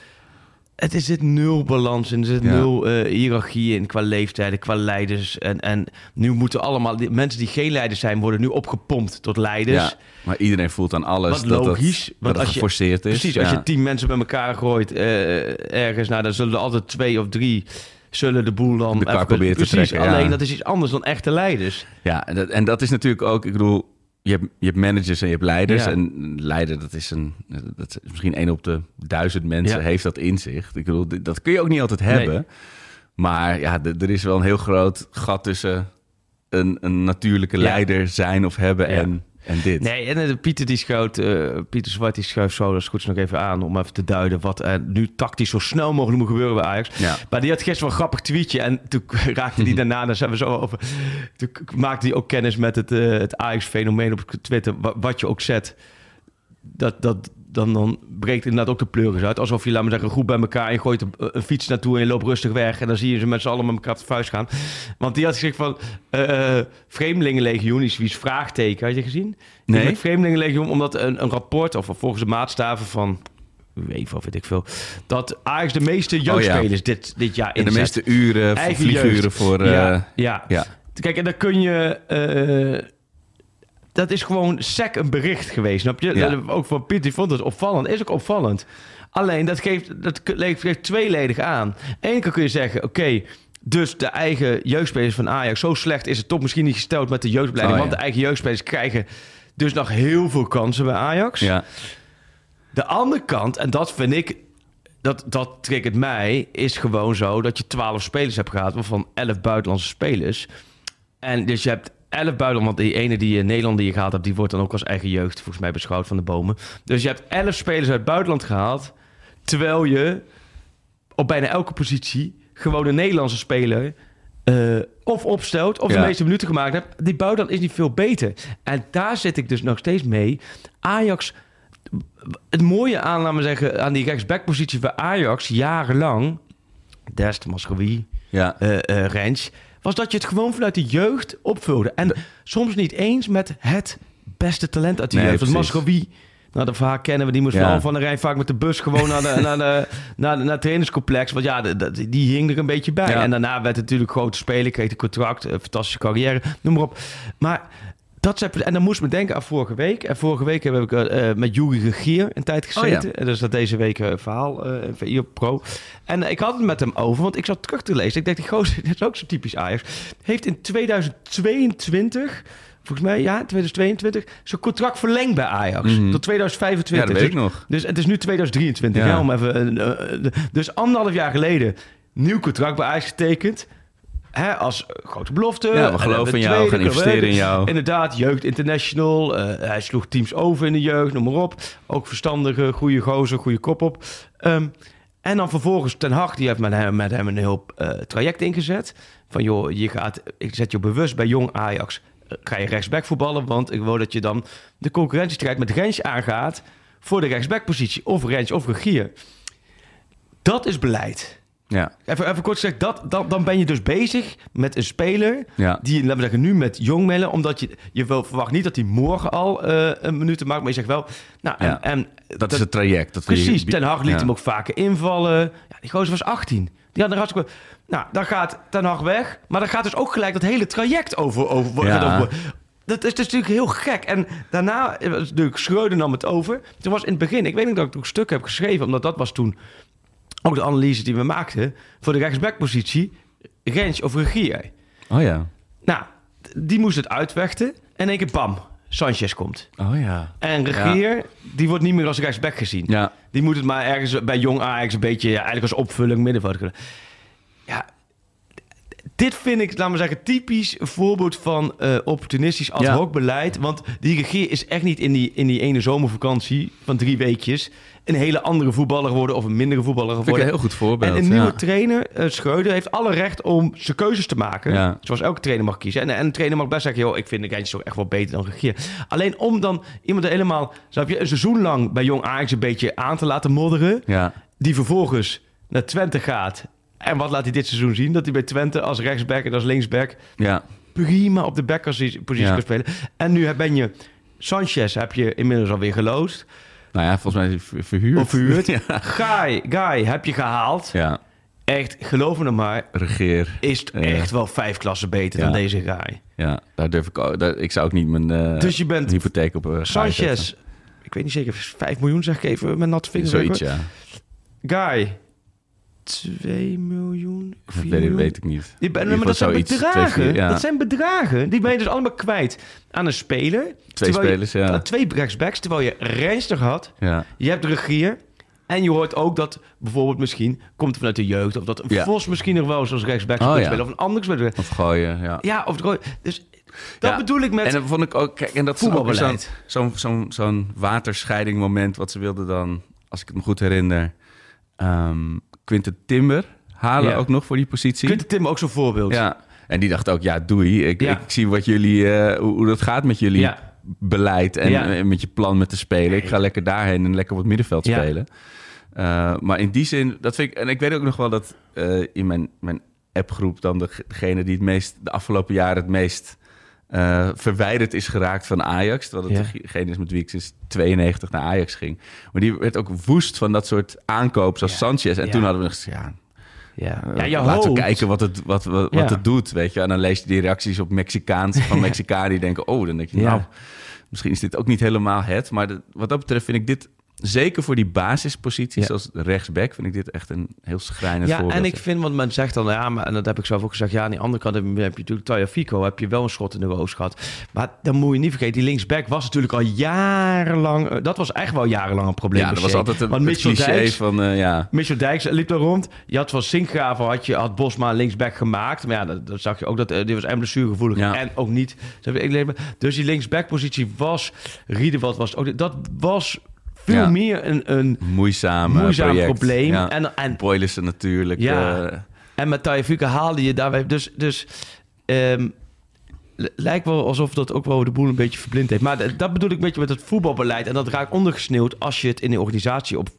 Het is zit nul balans in, er zit Ja. nul eh, hiërarchie in qua leeftijden, qua leiders. En, en nu moeten allemaal, die, mensen die geen leiders zijn, worden nu opgepompt tot leiders. Ja, maar iedereen voelt aan alles Wat dat, logisch, dat, want dat het als je- geforceerd is. Precies, als je tien mensen bij elkaar gooit eh, ergens, nou, dan zullen er altijd twee of drie zullen de boel dan De even- proberen te trekken, ja. alleen dat is iets anders dan echte leiders. Ja, en dat, en dat is natuurlijk ook, ik bedoel, je hebt, je hebt managers en je hebt leiders. Ja. En leider, dat is, een, dat is misschien één op de duizend mensen Ja. heeft dat inzicht. Ik bedoel, dat kun je ook niet altijd hebben. Nee. Maar ja, er is wel een heel groot gat tussen een, een natuurlijke Ja. leider zijn of hebben en, en dit. Nee, en eh, Pieter die schoot, eh, Pieter Zwart die schuift zo, dat goed nog even aan om even te duiden wat er nu tactisch zo snel mogelijk moet gebeuren bij Ajax. Ja. Maar die had gisteren wel een grappig tweetje en toen raakte die daarna, daar zijn we zo over, toen maakte hij ook kennis met het, eh, het Ajax-fenomeen op Twitter, wa- wat je ook zet. Dat, dat, dan, dan breekt inderdaad ook de pleuris uit. Alsof je, laat maar zeggen, een groep bij elkaar... en je gooit een, een fiets naartoe en je loopt rustig weg... en dan zie je ze met z'n allen met elkaar op de vuist gaan. Want die had gezegd van... eh Vreemdelingenlegioen is wie's vraagteken. Had je gezien? Nee. Het Vreemdelingenlegioen, omdat een, een rapport... of volgens de maatstaven van... UEFA of weet ik veel... dat Ajax de meeste jeugdspelers dit, dit jaar en de meeste uren, vlieguren voor... eh, ja, ja. ja. Kijk, en dan kun je... dat is gewoon sec een bericht geweest, snap je? Ja. Ook van Piet, die vond het opvallend. Is ook opvallend. Alleen, dat geeft, dat geeft tweeledig aan. Eén keer kun je zeggen, oké... dus de eigen jeugdspelers van Ajax... zo slecht is het toch misschien niet gesteld met de jeugdopleiding... Oh, ja. want de eigen jeugdspelers krijgen dus nog heel veel kansen bij Ajax. ja. De andere kant, en dat vind ik, dat, dat triggert mij, is gewoon zo dat je 12 spelers hebt gehad, waarvan 11 buitenlandse spelers. En dus je hebt 11 buitenlandse, want die ene die in Nederland die je gehaald hebt, die wordt dan ook als eigen jeugd volgens mij beschouwd van de bomen. Dus je hebt 11 spelers uit het buitenland gehaald, terwijl je op bijna elke positie gewoon een Nederlandse speler eh, of opstelt of Ja. de meeste minuten gemaakt hebt. Die buitenland is niet veel beter. En daar zit ik dus nog steeds mee. Ajax het mooie aan, laten we zeggen, aan die rechtsbackpositie bij Ajax jarenlang, Dest, Mascowie, ja. eh eh Rens, was dat je het gewoon vanuit de jeugd opvulde. En soms niet eens met het beste talent uit de Nee, jeugd. Mascowie, Nou, dat verhaal kennen we. Die moest Ja. van de Rijn vaak met de bus gewoon naar, de, naar, de, naar, de- naar het trainingscomplex. Want ja, de- de- die hing er een beetje bij. Ja. En daarna werd het natuurlijk grote speler, kreeg een contract, een fantastische carrière, noem maar op. Maar dat en dan moest me denken aan vorige week. En vorige week heb ik eh, eh, met Juri Regier een tijd gezeten. Oh, En dus dat deze week een verhaal eh in VI op Pro. En eh, ik had het met hem over, want ik zat terug te lezen. Ik dacht, die gozer, dit is ook zo typisch Ajax. Heeft in 2022, volgens mij, ja, 2022, zijn contract verlengd bij Ajax. Mhm. Tot 2025. Ja, dat weet ik nog. Dus het is nu 2023, Ja. om even, eh, eh, dus anderhalf jaar geleden nieuw contract bij Ajax getekend. Hè, als grote belofte. Ja, we En geloven in jou, tweede, gaan investeren in jou. Inderdaad, Jeugd International. eh, hij sloeg teams over in de jeugd, noem maar op. Ook verstandige, goede gozer, goede kop op. Ehm, en dan vervolgens Ten Hag, die heeft met hem, met hem een heel eh, traject ingezet. Van joh, je gaat, ik zet je bewust bij jong Ajax. eh, ga je rechtsback voetballen, want ik wil dat je dan de concurrentiestrijd met Rens aangaat voor de rechtsbackpositie. Of Rens of Regier. Dat is beleid. Ja, Even, even kort gezegd, dat, dat, dan ben je dus bezig met een speler ja. die, laten we zeggen, nu met jong melden, omdat je, je wil, verwacht niet dat hij morgen al eh, een minuut maakt, maar je zegt wel, nou, en, Ja, en Dat is het traject. Dat je- precies, Ten Hag liet Ja. hem ook vaker invallen. Ja, die gozer was 18. Die had er hartstikke... Nou, dan gaat Ten Hag weg, maar dan gaat dus ook gelijk dat hele traject over... over, dat is, dat is natuurlijk heel gek. En daarna eh, natuurlijk Schreuder nam het over. Toen was in het begin, ik weet niet dat ik toen een stuk heb geschreven, omdat dat was toen ook de analyse die we maakten voor de rechtsbackpositie, Rens of Regier. Oh ja. Nou, die moest het uitvechten. En in één keer bam, Sanchez komt. Oh ja. En Regier, die wordt niet meer als rechtsback gezien. Ja. Die moet het maar ergens bij jong Ajax een beetje... Ja, eigenlijk als opvulling middenveld kunnen. Ja, dit vind ik, laten we zeggen, typisch een voorbeeld van eh, opportunistisch ad Ja. hoc beleid. Want die regier is echt niet in die, in die ene zomervakantie van drie weekjes... een hele andere voetballer geworden of een mindere voetballer Vind ik geworden. een heel goed voorbeeld. En een nieuwe ja. trainer, eh Schreuder, heeft alle recht om zijn keuzes te maken. Ja. Zoals elke trainer mag kiezen. En, en een trainer mag best zeggen, joh, ik vind de Rijntjes toch echt wel beter dan Regier. Alleen om dan iemand er helemaal, snap je, een seizoen lang bij Jong Ajax een beetje aan te laten modderen. Ja. Die vervolgens naar Twente gaat. En wat laat hij dit seizoen zien? Dat hij bij Twente als rechtsback en als linksback Ja. prima op de backpositie Ja. kan spelen. En nu ben je, Sanchez heb je inmiddels alweer geloosd. Nou ja, volgens mij is hij ver- verhuurd. Of verhuurd. ja. Guy, Guy heb je gehaald. ja. Echt, geloof me nou maar, Regeer. is het Ja. echt wel vijf klassen beter dan deze guy. Ja, daar durf ik ook. Daar, ik zou ook niet mijn eh, Dus je bent hypotheek op. eh, Sanchez, ik weet niet zeker, 5 miljoen zeg ik even met natte vingers. Zoiets, ja. Guy, 2 miljoen, 4 Dat weet, ik- miljoen. weet ik niet. Die, maar dat zijn bedragen. ja. Dat zijn bedragen. Die ben je dus allemaal kwijt aan een speler. Twee spelers, je, ja. twee rechtsbacks, terwijl je Reinster had. Ja. Je hebt de regier. En je hoort ook dat bijvoorbeeld misschien, komt het vanuit de jeugd... of dat een Ja. Vos misschien nog wel eens als rechtsback Oh, spelen... of een ander speler. Of gooien, ja. Ja, of het gooi- Dus dat Ja. bedoel ik met... En dan vond ik ook, kijk, en dat zo'n Voetbalbeleid. zo'n zo'n zo'n waterscheiding moment wat ze wilden dan, als ik het me goed herinner, ehm Quinten Timber halen Ja. ook nog voor die positie. Quinten Tim ook zo'n voorbeeld. Ja, en die dacht ook, ja, doei. Ik, Ja. ik zie wat jullie, eh, hoe, hoe dat gaat met jullie Ja. beleid en eh, met je plan met te spelen. Ik ga lekker daarheen en lekker op het middenveld spelen. Eh, maar in die zin, dat vind ik, en ik weet ook nog wel dat in mijn, mijn appgroep dan de- degene die het meest, de afgelopen jaren het meest eh, verwijderd is geraakt van Ajax. Terwijl het Ja. degene is met wie ik sinds 92 naar Ajax ging. Maar die werd ook woest van dat soort aankoop zoals Ja. Sanchez. En Ja. toen hadden we gezegd, ja, Ja, eh, ja je laten we kijken wat het, wat, wat, het doet, weet je. En dan lees je die reacties op Mexicaans van Mexicanen die denken, oh, dan denk je, Ja. nou, misschien is dit ook niet helemaal het. Maar de- wat dat betreft vind ik dit, zeker voor die basisposities, Ja. zoals rechtsback, vind ik dit echt een heel schrijnend Ja, voorbeeld. en ik vind, want men zegt dan, ja, maar, en dat heb ik zelf ook gezegd, ja, aan die andere kant heb je, heb je natuurlijk Taya Fico, heb je wel een schot in de roos gehad. Maar dan moet je niet vergeten, die linksback was natuurlijk al jarenlang, eh, dat was echt wel jarenlang een probleem. ja, dat was altijd een, Want het Mitchell cliché Dijks, van, eh, ja... Michel Dijks liep daar rond. Je had van Sinkgraven had, je, had Bosma linksback gemaakt. Maar ja, dat, dat zag je ook. Dat, eh, die was en blessuregevoelig Ja. en ook niet. Dus die linksback-positie was... Riedewald was ook... Dat was veel Ja. meer een, een Moeizaam, eh, moeizaam project. probleem. Ja. En, en, Boylissen natuurlijk. Ja. eh, en met Taifika haalde je daarbij... Dus, dus ehm, lijkt wel alsof dat ook wel de boel een beetje verblind heeft. Maar dat bedoel ik een beetje met het voetbalbeleid. En dat raakt ondergesneeuwd als je het in de organisatie... op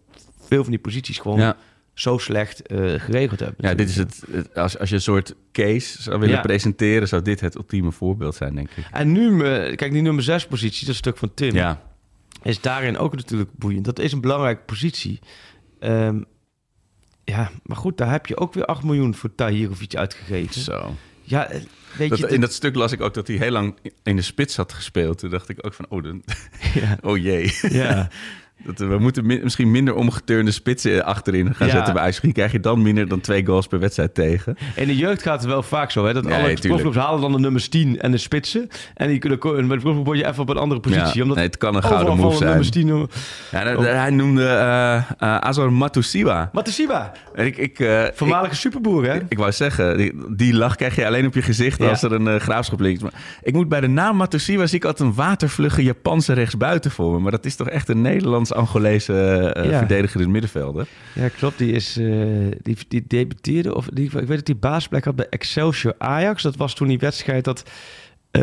veel van die posities gewoon ja. zo slecht eh, geregeld hebt. ja, dit is het, het- als, als je een soort case zou willen Ja. presenteren, zou dit het ultieme voorbeeld zijn, denk ik. En nu, me- kijk, die nummer 6 positie, dat stuk van Tim. Ja, is daarin ook natuurlijk boeiend. Dat is een belangrijke positie. Ehm, ja, maar goed, daar heb je ook weer 8 miljoen voor Tahirovic uitgegeven. Zo. Ja, eh, weet Dat, je... in dat stuk las ik ook dat hij heel lang in de spits had gespeeld. Toen dacht ik ook van, oh, dan, ja, oh jee. ja. Dat, we moeten mi- misschien minder omgeturende spitsen achterin gaan Ja. zetten bij. Misschien krijg je dan minder dan twee goals per wedstrijd tegen. In de jeugd gaat het wel vaak zo, hè? Dat Nee, alle profclubs halen dan de nummers 10 en de spitsen. En die kunnen bij de profclub word je even op een andere positie. Ja, omdat nee, het kan een gouden move zijn. 10... om- Ja, dat- Hij noemde eh eh, Azor Matusiwa. Matasiba, En Ik, ik, eh, voormalige superboer, hè? ik, ik wou zeggen, die, die lach krijg je alleen op je gezicht als er een eh, graafschap ligt. Maar ik moet bij de naam Matusiwa zie ik altijd een watervlugge Japanse rechtsbuiten voor me. Maar dat is toch echt een Eh, Ja. verdediger in het middenvelder. Ja, klopt. Die, is, eh, die, die debuteerde, of die, ik weet dat die baasplek had bij Excelsior Ajax. Dat was toen die wedstrijd dat... eh,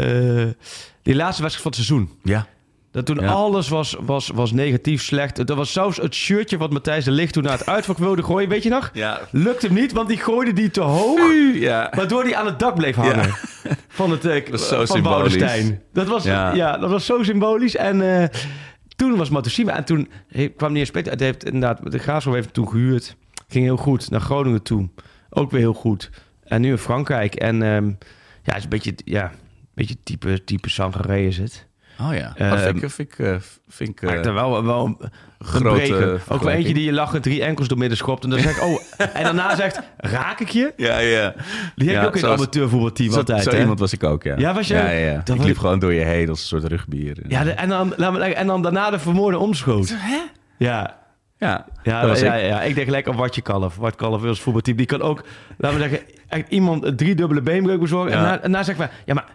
die laatste wedstrijd van het seizoen. Ja. Dat toen Ja. alles was, was, was negatief, slecht. Dat was zelfs het shirtje wat Matthijs de Ligt toen naar het uitvak wilde gooien. Weet je nog? Ja. Lukt hem niet, want die gooide die te hoog. Ja. Waardoor hij aan het dak bleef hangen. Van het Dat is zo van symbolisch. Boudestein. Dat was, ja. Ja. dat was zo symbolisch. En toen was Matosima. En toen kwam hij in spelen. Het heeft inderdaad, de Graafschap heeft toen gehuurd. Ging heel goed. Naar Groningen toe. Ook weer heel goed. En nu in Frankrijk. En ehm, ja, het is een beetje, ja, een beetje type, type Sangaré is het. Oh ja. Ehm, dat vind ik, vind ik, eh, vind ik, eh, er wel, wel grote. Ook wel eentje die je lachend drie enkels door midden schopt. En dan zeg ik, oh. En daarna zegt, raak ik je? Ja, ja. Die heb Ja, je ook in het amateurvoetbalteam Zo, altijd, zo hè? iemand was ik ook, ja. Ja, was jij? Ja, ja. Dat Ik liep gewoon door je heen als een soort rugbier. Ja, de- en, dan, laat me en dan daarna de vermoorde omschoot. Hè? Ja. ja. Ja, dat was ja, ik. ja, ik denk gelijk aan Watje Kalf. Wat Kalf is voetbalteam. Die kan ook, laten we zeggen, echt iemand een driedubbele beenbreuk bezorgen. En, Ja. na, en daarna zeggen we, ja, maar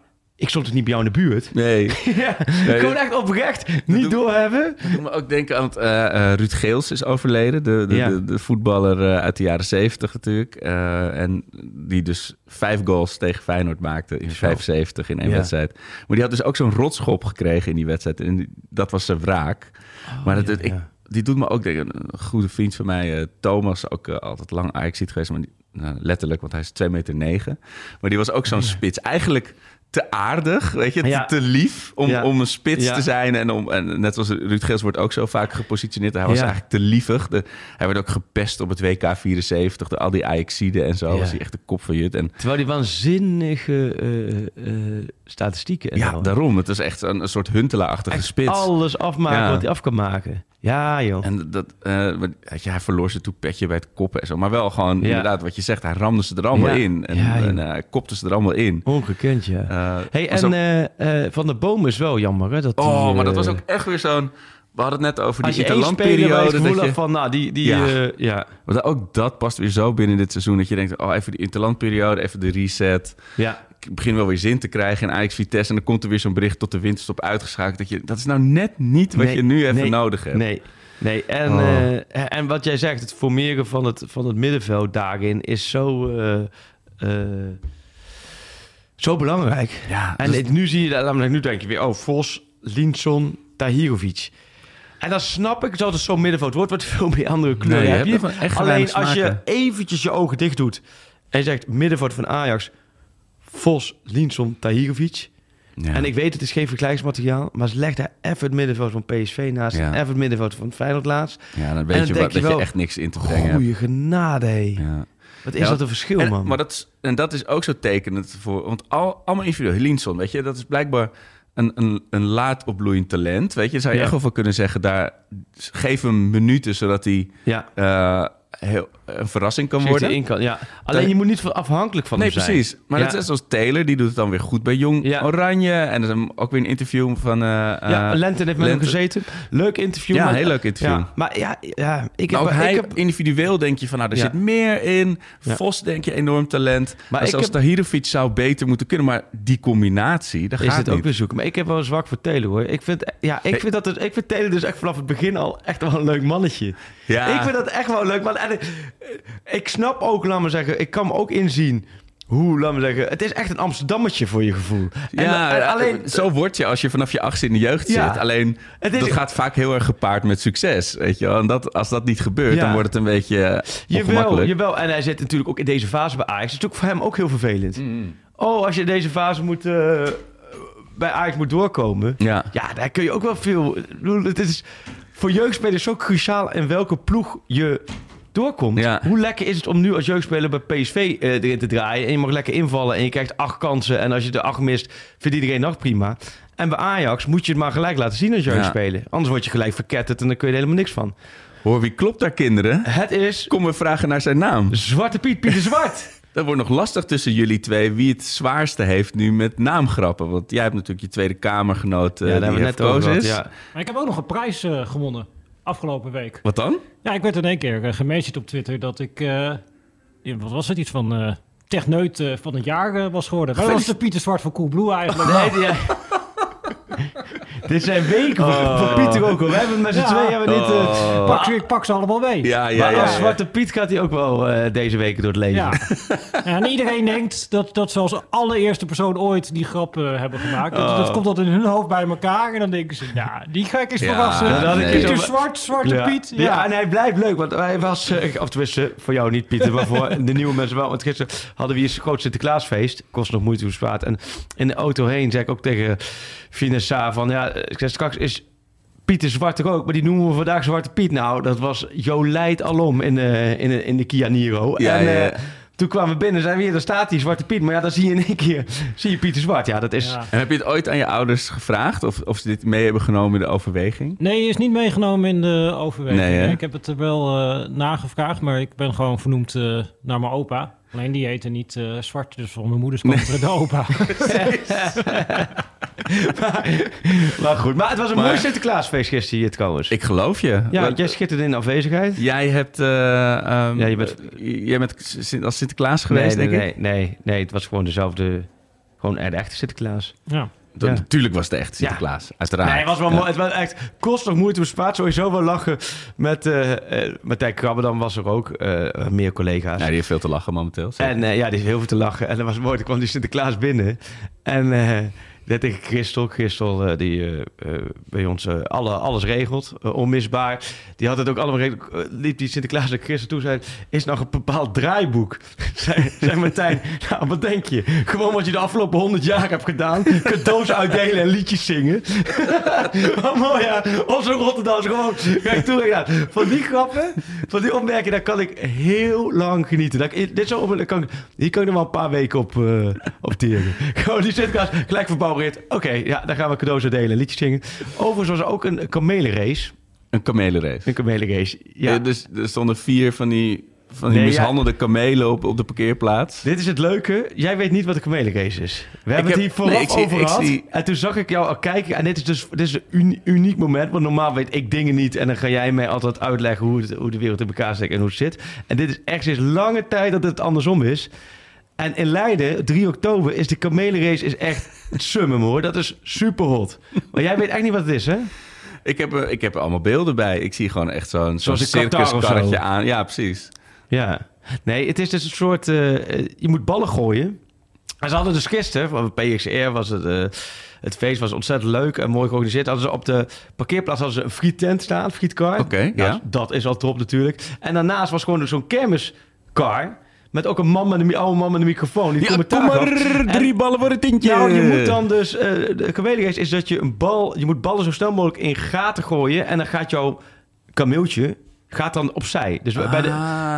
ik stond dus niet bij jou in de buurt. Nee. ja, Nee, gewoon echt oprecht niet doorhebben. Ik moet me ook denken aan het, eh, eh, Ruud Geels is overleden. De, de, Ja. de, de voetballer eh, uit de jaren zeventig natuurlijk. En die dus vijf goals tegen Feyenoord maakte in 75 in één Ja. wedstrijd. Maar die had dus ook zo'n rotschop gekregen in die wedstrijd. En die- dat was zijn wraak. maar dat, ja, ik, ja. die doet me ook denken. Een goede vriend van mij, Thomas, ook altijd lang ajax geweest. Maar die, nou, letterlijk, want hij is 2 meter negen. Maar die was ook zo'n spits. Eigenlijk te aardig, weet je, te- Ja. te lief om, Ja. om een spits Ja. te zijn. En, om, en net zoals Ruud Geels wordt ook zo vaak gepositioneerd. Hij was eigenlijk te lievig. De, hij werd ook gepest op het WK 74 door al die Ajaxiden en zo. Was hij echt de kop van Jut. En Terwijl die waanzinnige eh, eh, statistieken. en ja, daarom. Het is echt een, een soort huntelaarachtige spits. alles afmaken wat hij af kan maken. Ja, joh. En dat, eh, weet je, hij verloor zijn toepetje bij het koppen en zo. Maar wel gewoon, Ja. inderdaad, wat je zegt. Hij ramde ze er allemaal Ja. in. En, Ja, en eh, hij kopte ze er allemaal in. Ongekend, ja. Eh, hey, en eh, eh, Van de Boom is wel jammer, hè? Dat die, oh, maar dat eh, was ook echt weer zo'n... We hadden het net over die interlandperiode. dat je- van, nou, die... die Ja. ja. ja, Want ook dat past weer zo binnen dit seizoen. Dat je denkt, oh, even die interlandperiode, even de reset. ja. Ik begin wel weer zin te krijgen in Ajax Vitesse. En dan komt er weer zo'n bericht tot de winterstop uitgeschakeld. Dat, je, dat is nou net niet wat Nee, je nu even nee, nodig hebt. Nee, nee. En, Oh. eh, en wat jij zegt, het formeren van het, van het middenveld daarin is zo, eh, eh, zo belangrijk. Ja, En dus- nu zie je dat, nu denk je weer, oh, Vos, Linson, Tahirovic. En dan snap ik dat het zo'n middenveld wordt, wat veel meer andere kleuren Nee, je heb hebt je. echt Alleen als je eventjes je ogen dicht doet en je zegt middenveld van Ajax, Vos, Linson, Tahirovic. Ja. En ik weet, het is geen vergelijksmateriaal, maar leg daar even het middenveld van PSV naast Ja. en even het middenveld van Feyenoord laatst. ja, dan En weet dan je, wat, je dat je wel, echt niks in te brengen. Goeie genade, hé. Ja. Wat is Ja, dat een verschil, en, man. Maar dat, is- en dat is ook zo tekenend voor... Want al, allemaal individueel. Linson, weet je, dat is blijkbaar een, een, een laat opbloeiend talent. Weet je, zou je Ja. echt wel van kunnen zeggen... Daar, geef hem minuten, zodat hij ja, eh, heel, een verrassing kan worden. in kan. Ja. Alleen je moet niet afhankelijk van Nee, hem zijn. precies. Maar ja. dat is zoals Taylor, die doet het dan weer goed bij Jong Ja. Oranje. En er is ook weer een interview van... eh ja, eh, Lenten heeft met hem gezeten. Leuk interview. Ja, maar, heel leuk interview. Ja, maar ja, ja ik heb... ook hij, ik heb individueel denk je van, nou, er zit meer in. Vos denk je enorm talent. Maar ik zelfs heb- Tahirovic zou beter moeten kunnen. Maar die combinatie, daar gaat het ook weer zoeken. Maar ik heb wel zwak voor Taylor, hoor. Ik vind, ja, ik vind, dat het, ik vind Taylor dus echt vanaf het begin al echt wel een leuk mannetje. Ja. Ik vind dat echt wel een leuk man. En ik, snap ook, laat me zeggen, ik kan me ook inzien hoe, laat me zeggen, het is echt een Amsterdammetje voor je gevoel. En, Ja, en alleen, zo word je als je vanaf je achtste in de jeugd Ja. zit. Alleen, Het is- dat gaat vaak heel erg gepaard met succes. Weet je wel? En dat, als dat niet gebeurt, Ja. dan wordt het een beetje eh, Jawel, jawel. En hij zit natuurlijk ook in deze fase bij Ajax. Dat is natuurlijk voor hem ook heel vervelend. Mm. Oh, als je in deze fase moet... eh, bij Ajax moet doorkomen. Ja. Ja, daar kun je ook wel veel... Het is voor jeugdspelers zo cruciaal in welke ploeg je doorkomt. Ja. Hoe lekker is het om nu als jeugdspeler bij PSV eh, erin te draaien... en je mag lekker invallen en je krijgt acht kansen... en als je de acht mist, vindt iedereen nog prima. En bij Ajax moet je het maar gelijk laten zien als jeugdspeler. Anders word je gelijk verketterd en dan kun je er helemaal niks van. Hoor, wie klopt daar, kinderen? Het is Kom, we vragen naar zijn naam. Zwarte Piet, Pieter Zwart. Dat wordt nog lastig tussen jullie twee wie het zwaarste heeft nu met naamgrappen. Want jij hebt natuurlijk je Tweede Kamergenoot uh, ja, daar die hebben we net over is. ja. Maar ik heb ook nog een prijs eh, gewonnen afgelopen week. Wat dan? Ja, ik werd in één keer uh, op Twitter dat ik... eh, ja, wat was het? Iets van eh techneut eh, van het jaar was geworden. Dat was de Pieter Zwart van Coolblue eigenlijk. Nee, die- Dit zijn weken voor, voor Pieter ook al. We hebben met z'n Ja. tweeën hebben dit... eh, Oh. Pak, ze- ik pak ze allemaal mee. Ja, ja, maar ja. als. Zwarte Piet gaat hij ook wel eh, deze weken door het leven. En iedereen denkt dat, dat ze als allereerste persoon ooit die grap eh, hebben gemaakt. Dat, dat komt altijd in hun hoofd bij elkaar. En dan denken ze, ja, die gek is Ja, verrassen. dat ik Pieter eens Zwart, Zwarte Ja. Piet. Ja. Ja. en hij blijft leuk, want hij was, of tenminste, voor jou niet Pieter, maar voor de nieuwe mensen wel. Want gisteren hadden we hier een groot Sinterklaasfeest, kost nog moeite hoe zwaar. En in de auto heen zei ik ook tegen Finessa van, ja, ik zei straks is Pieter Zwart ook, maar die noemen we vandaag Zwarte Piet. Nou, dat was Jolijt alom in de, in de, in de Kia Niro. Ja, en, ja, eh, toen kwamen we binnen, zijn we hier, daar staat die Zwarte Piet. Maar ja, dan zie je in één keer zie je Pieter Zwart. Ja, dat is... Ja. En heb je het ooit aan je ouders gevraagd of, of ze dit mee hebben genomen in de overweging? Nee, is niet meegenomen in de overweging. Nee, ik heb het er wel eh, nagevraagd, maar ik ben gewoon vernoemd eh, naar mijn opa. Alleen die heette niet eh, Zwart, dus van mijn moeders kant de opa. Maar goed, maar het was een Maar- mooi Sinterklaasfeest gisteren hier trouwens. Ik geloof je. ja, Wat- jij schitterde in afwezigheid. Jij hebt, eh, ehm, Ja, je bent- eh, jij bent als Sinterklaas geweest, nee, nee, denk ik? nee, nee, nee, het was gewoon dezelfde, gewoon de echte Sinterklaas. ja. Dat- Ja. Natuurlijk was het echt Sinterklaas, uiteraard. Nee, het was wel Ja. mooi. Het was echt kost nog moeite bespaard. Sowieso wel lachen met eh eh Martijn Krabbedam was er ook. eh, meer collega's. Ja, die heeft veel te lachen momenteel. zeker. En ja, die is heel veel te lachen. En dat was mooi. Toen kwam die Sinterklaas binnen. En dat tegen Christel. Christel eh, die eh, eh, bij ons alle, alles regelt. onmisbaar. Die had het ook allemaal regeld. Liep die Sinterklaas naar Christel toe. Zei, is nog een bepaald draaiboek? zei, zei Martijn. Nou, wat denk je? Gewoon wat je de afgelopen honderd jaar hebt gedaan. Cadeaus uitdelen en liedjes zingen. Wat mooi, ja. Onze Rotterdamse gewoon. Kijk toe, ja. Van die grappen, van die opmerkingen, daar kan ik heel lang genieten. Dat dit zo op, kan, hier kan ik nog wel een paar weken op, op teren. Gewoon die Sinterklaas gelijk Oké, ja, dan gaan we cadeaus uitdelen en liedjes zingen. Overigens was er ook een kamelenrace. Een kamelenrace. Een kamelenrace, ja. Eh, dus er stonden vier van die, van die Nee, ja. mishandelde kamelen op, op de parkeerplaats. Dit is het leuke. Jij weet niet wat een kamelenrace is. We hebben heb- het hier vooraf nee, ik zie- over ik gehad. zie- En toen zag ik jou al kijken. En dit is dus dit is een uni- uniek moment. Want normaal weet ik dingen niet. En dan ga jij mij altijd uitleggen hoe, het, hoe de wereld in elkaar steekt en hoe het zit. En dit is echt sinds lange tijd dat het andersom is. En in Leiden, 3 oktober, is de kamelenrace is echt het summum hoor. Dat is super hot. Maar jij weet echt niet wat het is, hè? Ik heb, er- ik heb er allemaal beelden bij. Ik zie gewoon echt zo'n zo'n circuskarretje aan. Ja, precies. Ja. Nee, het is dus een soort... eh, eh, je moet ballen gooien. En ze hadden dus gisteren, van PXR was het... eh, het feest was ontzettend leuk en mooi georganiseerd. Hadden ze op de parkeerplaats hadden ze een friettent staan, frietkar. Oké, Nou, ja. Dat is al top natuurlijk. En daarnaast was gewoon zo'n kermiskar... met ook een man met een oude man met een microfoon. Die Ja, kom maar. En- drie ballen voor het tintje. nou, je moet dan dus... eh de kamelenrace is dat je een bal... Je moet ballen zo snel mogelijk in gaten gooien... en dan gaat jouw kameeltje gaat dan opzij. Dus bij de,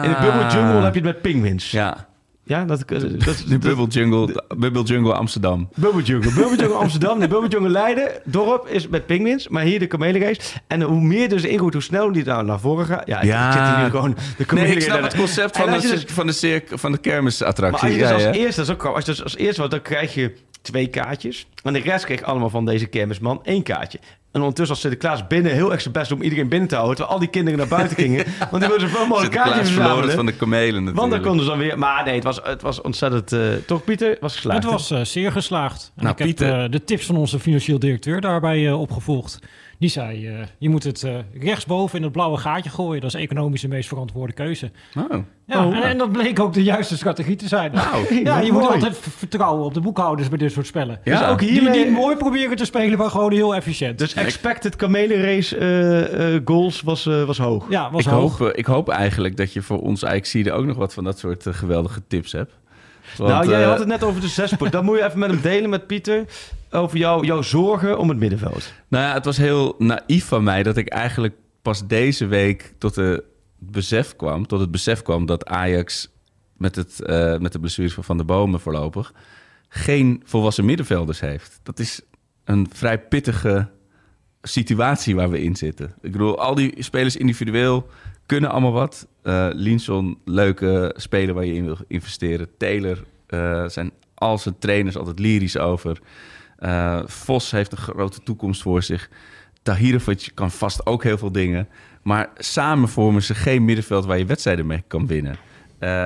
in de Bubble Jungle heb je het met pinguïns. Ja, Ja, dat, dat, dat, de Bubble Jungle, Bubble Jungle Amsterdam. Bubble Jungle. Bubble Jungle Amsterdam. De Bubble Jungle Leiden. Dorp is met pinguïns. Maar hier de kamelenrace. En hoe meer dus ingoed, hoe sneller die daar naar voren gaat. Ja, ik- Ja. ik zit hier nu gewoon de Nee, ik snap het concept van de, dus- van de, circ, van de Maar kermisattractie. als je dus Ja, als ja. eerste, dat is ook. Als je dus als eerste wat, dan krijg je twee kaartjes. En de rest kreeg allemaal van deze kermisman één kaartje. En ondertussen als Sinterklaas binnen heel erg zijn best om iedereen binnen te houden. Terwijl al die kinderen naar buiten gingen. Want die wilden zoveel mogelijk kaartjes Sinterklaas verloren het verzamelen. van de kamelen natuurlijk. Want dan konden ze dan weer... Maar nee, het was, het was ontzettend... eh, toch, Pieter? Het was geslaagd. Het was eh, zeer geslaagd. En Nou, ik heb Pieter. eh, de tips van onze financieel directeur daarbij eh, opgevolgd. Die zei, eh, je moet het eh, rechtsboven in het blauwe gaatje gooien. Dat is economisch de meest verantwoorde keuze. Oh. Ja, Oh. en, en dat bleek ook de juiste strategie te zijn. Nou, ja, je moet altijd vertrouwen op de boekhouders bij dit soort spellen. Ja. Dus ook Die, hiermee... die mooi proberen te spelen, maar gewoon heel efficiënt. Dus expected kamelenrace eh, eh, goals was, eh, was hoog. ja, was ik, hoog. hoop, ik hoop eigenlijk dat je voor ons Ajaxide ook nog wat van dat soort geweldige tips hebt. Want, nou, jij eh, had het net over de zespoort. Dan moet je even met hem delen met Pieter over jou, jouw zorgen om het middenveld. Nou ja, het was heel naïef van mij dat ik eigenlijk pas deze week tot, de besef kwam, tot het besef kwam dat Ajax met, het, eh, met de blessures van Van der Bomen voorlopig geen volwassen middenvelders heeft. Dat is een vrij pittige situatie waar we in zitten. Ik bedoel, al die spelers individueel kunnen allemaal wat. Eh Linson, leuke speler waar je in wil investeren. Taylor eh, zijn al zijn trainers altijd lyrisch over. Eh, Vos heeft een grote toekomst voor zich. Tahirovic kan vast ook heel veel dingen. Maar samen vormen ze geen middenveld waar je wedstrijden mee kan winnen.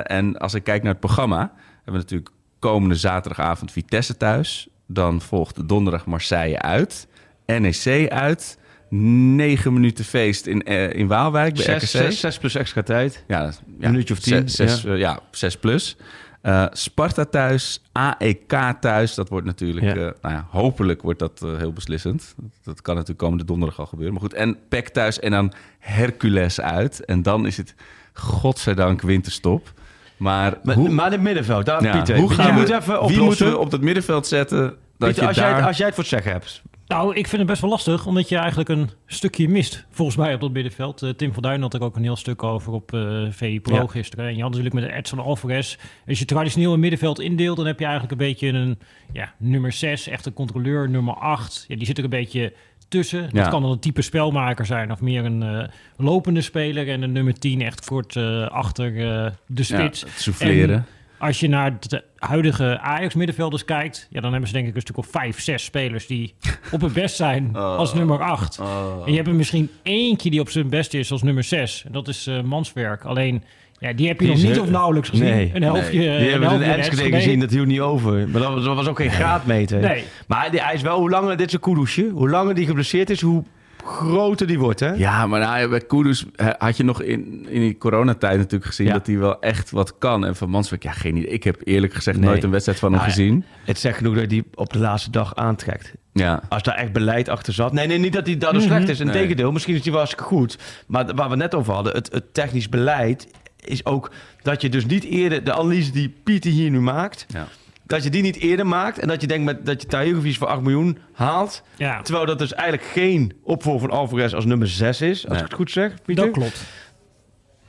En als ik kijk naar het programma... hebben we natuurlijk komende zaterdagavond Vitesse thuis. Dan volgt donderdag Marseille uit. NEC uit. Negen minuten feest in, eh, in Waalwijk bij Zes, RKC. zes, zes plus extra tijd. Ja, ja, Een minuutje of tien, Zes, ja. ja, zes plus. Eh, Sparta thuis, AEK thuis. Dat wordt natuurlijk, Ja. eh, nou ja, hopelijk wordt dat heel beslissend. Dat, kan natuurlijk komende donderdag al gebeuren. Maar goed, en PEC thuis en dan Hercules uit. En dan is het, godzijdank, winterstop. Maar, Maar, hoe, maar in het middenveld, daar, ja, Pieter. hoe gaan moet we, even wie moeten we op dat middenveld zetten? Dat Pieter, je als, daar... jij, als jij het voor het zeggen hebt. Nou, ik vind het best wel lastig, omdat je eigenlijk een stukje mist, volgens mij, op dat middenveld. Eh, Tim van Duin had er ook een heel stuk over op eh VI Pro Ja. gisteren. En je had natuurlijk met Edson Alvarez. Als je traditioneel een middenveld indeelt, dan heb je eigenlijk een beetje een ja, nummer 6, echt een controleur, nummer 8. Ja, die zit er een beetje tussen. Dat Ja. kan dan een type spelmaker zijn, of meer een eh, lopende speler. En een nummer 10 echt kort achter de ja, spits. het souffleren. En als je naar de huidige Ajax-middenvelders kijkt... Ja, dan hebben ze denk ik een stuk of vijf, zes spelers... die op het best zijn als nummer acht. En je hebt er misschien eentje die op zijn best is als nummer zes. En dat is eh, Manswerk. Alleen, ja, die heb je Die nog niet heel- of nauwelijks gezien. Nee. Een helftje. Nee. Die hebben we in Enschede gezien, dat hield niet over. Maar dat was, dat was ook geen graadmeter. Nee. Maar hij is wel, hoe langer dit is een koedoesje, hoe langer die geblesseerd is, hoe groter die wordt, hè? Ja, maar nou, bij Kudus had je nog in, in die coronatijd natuurlijk gezien Ja. dat hij wel echt wat kan. En van Manswerk, ja, geen idee. Ik heb eerlijk gezegd Nee. nooit een wedstrijd van hem Nou gezien. Het zegt genoeg dat hij die op de laatste dag aantrekt. Ja. Als daar echt beleid achter zat. Nee, nee niet dat hij daardoor slecht is. Nee. Integendeel, misschien is hij wel goed. Maar waar we net over hadden, het, het technisch beleid is ook dat je dus niet eerder de analyse die Pieter hier nu maakt, Ja. Dat je die niet eerder maakt en dat je denkt met, dat je Tahirovic voor 8 miljoen haalt. Ja, Terwijl dat dus eigenlijk geen opvolger van Alvarez als nummer 6 is, als Nee. ik het goed zeg, Pieter. dat klopt.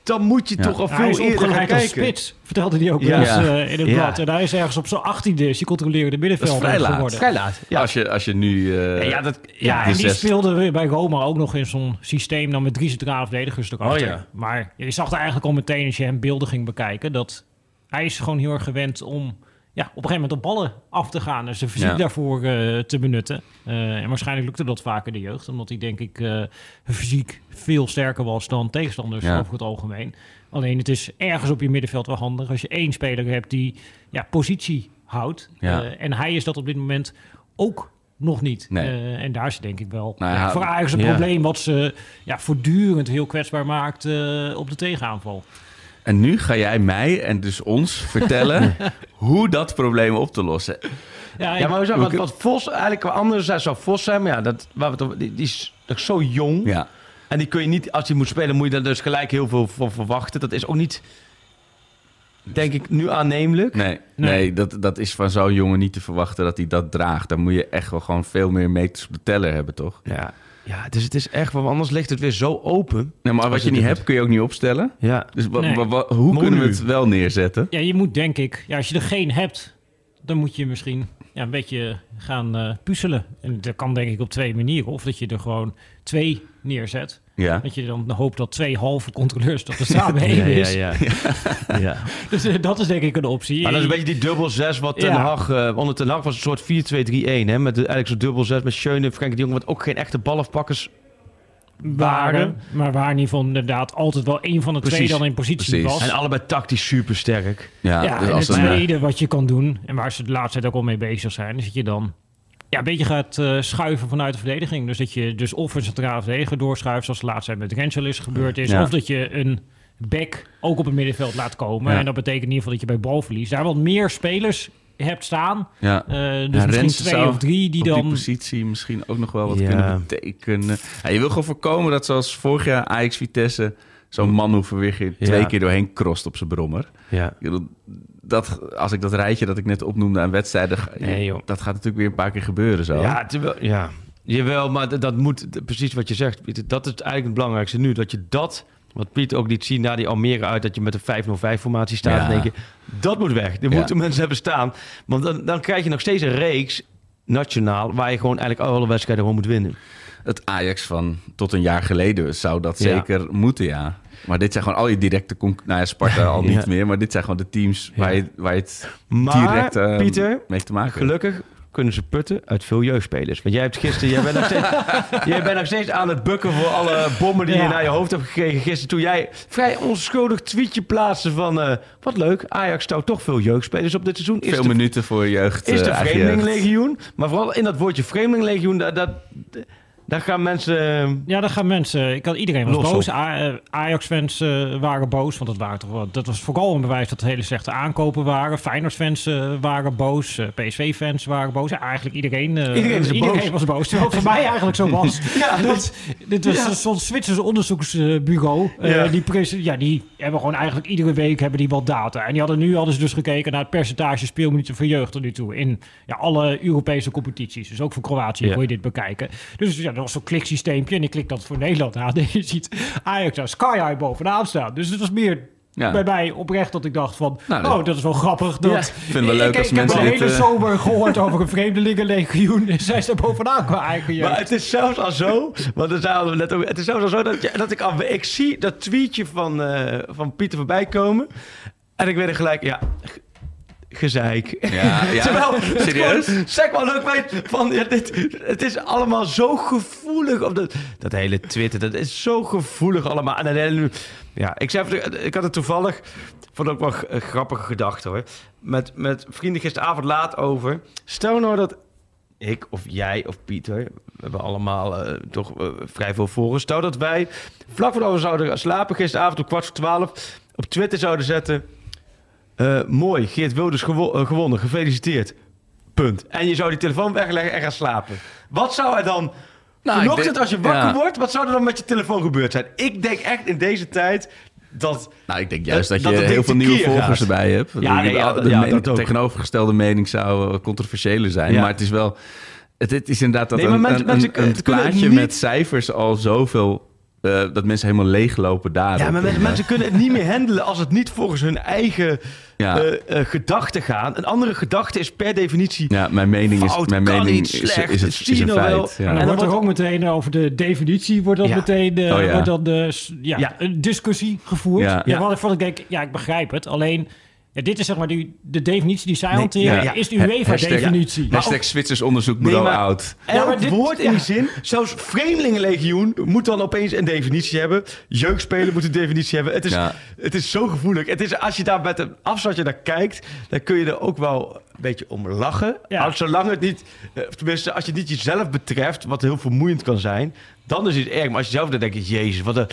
Dan moet je Ja. toch al Ja, hij is veel eerder gaan kijken. spits, vertelde hij ook eens eh, in het Ja. blad. En hij is ergens op zijn achttiende, is hij controleerde middenvelder vrij laat. geworden. Vrij laat. Ja, Als, je, als je nu... eh, ja, dat, Ja, ja, en de die speelde weer bij Roma ook nog in zo'n systeem dan met drie centrale verdedigers erachter. Oh ja. Maar je zag er eigenlijk al meteen als je hem beelden ging bekijken... dat hij is gewoon heel erg gewend om ja, op een gegeven moment op ballen af te gaan. Dus de fysiek Ja. daarvoor eh, te benutten. Eh, en waarschijnlijk lukte dat vaak in de jeugd. Omdat hij denk ik eh, fysiek veel sterker was dan tegenstanders Ja. over het algemeen. Alleen het is ergens op je middenveld wel handig als je één speler hebt die ja, positie houdt. Ja. En hij is dat op dit moment ook nog niet. Nee. En daar is denk ik wel Nou ja, ja, voor Ajax een ja. probleem wat ze ja, voortdurend heel kwetsbaar maakt op de tegenaanval. En nu ga jij mij en dus ons vertellen hoe dat probleem op te lossen. Ja, Ja, maar hoe zou- we wat, wat Vos eigenlijk wat anders zijn, zou Vos zijn. Maar ja, dat, waar we het over, die, die is nog zo jong. Ja. En die kun je niet, als hij moet spelen, moet je daar dus gelijk heel veel van verwachten. Dat is ook niet, denk ik, nu aannemelijk. Nee, nee. dat, dat is van zo'n jongen niet te verwachten dat hij dat draagt. Dan moet je echt wel gewoon veel meer meters op de teller hebben, toch? Ja, ja dus het is echt, want anders ligt het weer zo open. Nee, maar wat je je niet hebt, kun je ook niet opstellen. Ja, Dus Nee. hoe kunnen we nu? het wel neerzetten? Ja, je moet denk ik, ja, als je er geen hebt, dan moet je misschien ja, een beetje gaan eh, puzzelen. En dat kan denk ik op twee manieren. Of dat je er gewoon twee neerzet. Ja. Dat je dan hoopt dat twee halve controleurs dat er samen één ja, is. ja, ja. ja. Dus eh, dat is denk ik een optie. Maar dat is een beetje die dubbel 6 wat Ten. Hag... eh, onder Ten Hag was een soort 4-2-3-1, hè. Met de- eigenlijk zo'n dubbel 6 met Schöne, Frenkie de Jong... wat ook geen echte balafpakkers waren. Maar waar in ieder geval inderdaad altijd wel één van de twee dan in positie Precies. was. En allebei tactisch super sterk. Ja, Ja, dus en als het eh, tweede wat je kan doen, en waar ze de laatste tijd ook al mee bezig zijn, is dat je dan ja, een beetje gaat eh, schuiven vanuit de verdediging. Dus dat je dus of een centrale verdediger doorschuift, zoals de laatste tijd met Renselis gebeurd is, Ja. of dat je een back ook op het middenveld laat komen. Ja. En dat betekent in ieder geval dat je bij balverlies daar wat meer spelers hebt staan. ja. Eh, dus Ja, misschien twee of drie die op die dan... positie misschien ook nog wel wat Ja. kunnen betekenen. Ja, je wil gewoon voorkomen dat zoals vorig jaar Ajax Vitesse zo'n man hoeven weer twee Ja. keer doorheen krost op zijn brommer. Ja. Dat, als ik dat rijtje dat ik net opnoemde aan wedstrijden... Nee, joh. dat gaat natuurlijk weer een paar keer gebeuren zo. Ja, terwijl, ja. Jawel, maar dat, moet, precies wat je zegt. Dat is eigenlijk het belangrijkste nu. Dat je dat, wat Pieter ook liet zien na die Almere uit... dat je met een 5-0-5-formatie staat. Ja. Dan denk je, dat moet weg. Ja. moeten mensen hebben staan. Want dan, dan krijg je nog steeds een reeks, nationaal... waar je gewoon eigenlijk alle wedstrijden gewoon moet winnen. Het Ajax van tot een jaar geleden zou dat Ja. zeker moeten, ja. Maar dit zijn gewoon al je directe... Nou ja, Sparta al niet Ja. meer. Maar dit zijn gewoon de teams waar, je, waar je het Maar, direct eh, Pieter, mee te maken hebt. Gelukkig kunnen ze putten uit veel jeugdspelers. Want jij hebt gisteren, jij bent nog steeds, jij bent nog steeds aan het bukken voor alle bommen die je naar je hoofd hebt gekregen gisteren. Toen jij vrij onschuldig tweetje plaatste van, eh, wat leuk, Ajax stout toch veel jeugdspelers op dit seizoen. Is Veel de, minuten voor jeugd. is de eh. Vreemdelingenlegioen. Maar vooral in dat woordje Vreemdelingenlegioen, dat, dat, daar gaan mensen... Ja, dan gaan mensen. Ik had iedereen was Los boos. eh, Ajax-fans eh, waren boos, want dat, waren toch, dat was vooral een bewijs dat het hele slechte aankopen waren. Feyenoord-fans eh, waren boos. PSV-fans waren boos. Eigenlijk iedereen. Iedereen is boos. was boos. Terwijl het voor mij eigenlijk zo was. Ja, dat, dit was Ja. zo'n Zwitsers onderzoeksbureau. Ja. die, ja, die hebben gewoon eigenlijk iedere week hebben die wat data. En die hadden nu hadden ze dus gekeken naar het percentage speelminuten voor jeugd tot nu toe. In ja, alle Europese competities. Dus ook voor Kroatië Ja. kon je dit bekijken. Dus ja, was zo'n kliksysteempje. En ik klik dat voor Nederland aan. En je ziet Ajax daar sky high bovenaan staan. Dus het was meer Ja. bij mij oprecht dat ik dacht van... Nou, oh, dat- is wel grappig. Dat, Ja, ik vind het wel leuk ik, als ik heb mensen de dit, hele eh, zomer gehoord over een vreemdelingenlegioen. En zij staan bovenaan qua eigen jeugd. Maar het is zelfs al zo, want dat zeiden we net ook, het is zelfs al zo dat, je, dat ik al, ik zie dat tweetje van, eh, van Pieter voorbij komen. En ik weet er gelijk, ja, gezeik. Ja, ja. Terwijl, Serieus? gewoon, Zeg maar ook weet van, ja, dit, het is allemaal zo gevoelig. Op dat, dat hele Twitter, dat is zo gevoelig allemaal. En hele, ja, ik, zei, ik had het toevallig, vond ik ook wel een grappige gedachte hoor. Met, met vrienden gisteravond laat over. Stel nou dat ik of jij of Pieter, we hebben allemaal eh, toch eh, vrij veel volgers. Stel dat wij vlak voordat we zouden slapen, gisteravond om kwart voor twaalf, op Twitter zouden zetten. Eh, mooi, Geert Wilders gewo- eh, gewonnen, gefeliciteerd. Punt. En je zou die telefoon wegleggen en gaan slapen. Wat zou er dan... Nou, vanochtend denk- als je wakker ja. wordt, wat zou er dan met je telefoon gebeurd zijn? Ik denk echt in deze tijd dat... Nou, ik denk juist dat, Dat- je dat heel veel nieuwe volgers gaat. erbij hebt. Ja, nee, ja, de ja, tegenovergestelde mening zou eh, controversiëler zijn. Maar het is wel... Het, het is inderdaad dat Nee, een, mensen- een, een, plaatje niet- met cijfers al zoveel... eh, dat mensen helemaal leeglopen daar. Ja, maar mensen, mensen kunnen het niet meer handelen als het niet volgens hun eigen Ja. eh, eh, gedachten gaan. Een andere gedachte is per definitie Ja, mijn mening is, fout, mijn kan mening niet, is, slecht, is, het, is een wel. feit. Ja. En En dan wordt er ook meteen over de definitie, wordt dan Ja. meteen eh, Oh ja. wordt dan de, ja, Ja. een discussie gevoerd. Ja. Ja. Ja. Wat ik van ik denk, ja, ik begrijp het. Alleen, ja, dit is zeg maar die, de definitie die zij Nee, hanteren, ja, ja. is de UEFA-definitie. Hashtag Zwitsers onderzoekbureau Nee, maar- oud. Elk Ja, dit- woord in ja. die zin, zelfs vreemdelingenlegioen moet dan opeens een definitie hebben. Jeugdspelen moet een definitie hebben. Het is, Ja. het is zo gevoelig. Het is, als je daar met een afstandje naar kijkt, dan kun je er ook wel een beetje om lachen. Ja. Als, zolang het niet, eh, tenminste als je niet jezelf betreft, wat heel vermoeiend kan zijn, dan is het erg. Maar als je zelf dan denkt, jezus, wat een...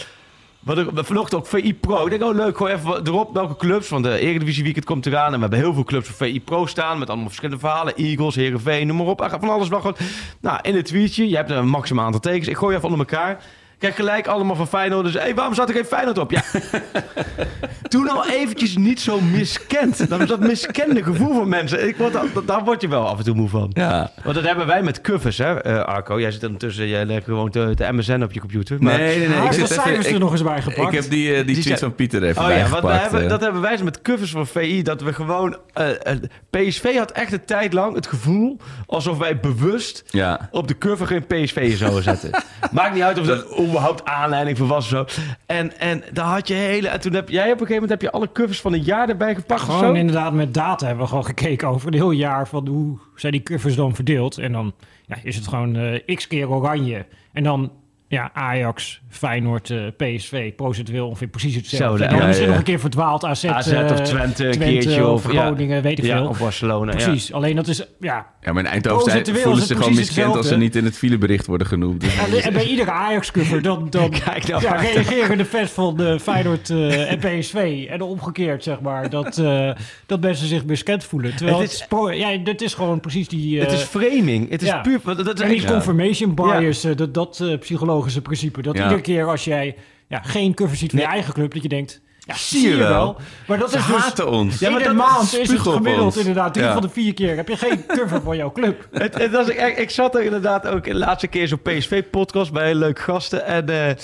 Wat ik, vanochtend ook VI Pro. Ik denk, oh leuk, gewoon even wat erop welke clubs. Want de Eredivisie Weekend komt eraan. En we hebben heel veel clubs van VI Pro staan. Met allemaal verschillende verhalen. Eagles, Heerenveen, noem maar op. Van alles wel gewoon. Nou, in het tweetje. Je hebt een maximaal aantal tekens. Ik gooi even onder elkaar. Kijk gelijk allemaal van Feyenoord. Dus hey, waarom zat er geen Feyenoord op? Ja. Doe nou eventjes niet zo miskend. Dat is dat miskende gevoel van mensen. Ik word, dat- daar word je wel af en toe moe van. Ja. Want dat hebben wij met covers, hè, eh, Arco. Jij zit ondertussen, jij legt gewoon de, de MSN op je computer. Maar, Nee, nee, nee. Ik, heeft de zit cijfers even, er ik, nog eens bij gepakt. ik heb die, eh, die, Die tweet van Pieter even Oh ja, want hebben, eh. dat hebben wij met covers van VI. Dat we gewoon... eh, eh, PSV had echt een tijd lang het gevoel... alsof wij bewust ja. op de cover geen PSV zouden zetten. Maakt niet uit of dat überhaupt aanleiding voor was of zo. En, en daar had je hele... En toen heb jij op een gegeven moment heb je alle covers van een jaar erbij gepakt. Gewoon inderdaad met data hebben we gewoon gekeken over een heel jaar van hoe zijn die covers dan verdeeld. En dan ja, is het gewoon eh, x keer oranje. En dan ja, Ajax, Feyenoord, eh, PSV, procentueel ongeveer precies hetzelfde. Zo, dan ja, misschien ja. nog een keer verdwaald AZ, AZ eh, of Twente een keertje. of Of, ja. Groningen, weet ik Ja, veel. of Barcelona. ja. Precies, alleen dat is, ja... Ja, maar in Eindhoven voelen ze het gewoon miskend als ze niet in het filebericht worden genoemd. Dus En, en bij iedere Ajax-cover dan, dan Kijk nou ja, reageren de fans van de Feyenoord eh, en PSV. En omgekeerd, zeg maar, dat, eh, dat mensen zich miskend voelen. Terwijl Het het is- pro- ja, dit is gewoon precies die... Het eh, is framing. Het is ja. puur... Dat, dat is en die confirmation bias, eh, dat, dat eh, psychologische principe. Dat Ja. iedere keer als jij ja, geen cover ziet van Nee. je eigen club, dat je denkt... Ja, Zie je wel. Maar dat Ze is dus... haten ons. Ja, maar dat een maand is het gemiddeld ons. inderdaad. Drie Ja. van de vier keer heb je geen cover voor jouw club. Het, het was, ik, ik zat er inderdaad ook de laatste keer zo'n PSV-podcast bij leuke gasten. En, eh, en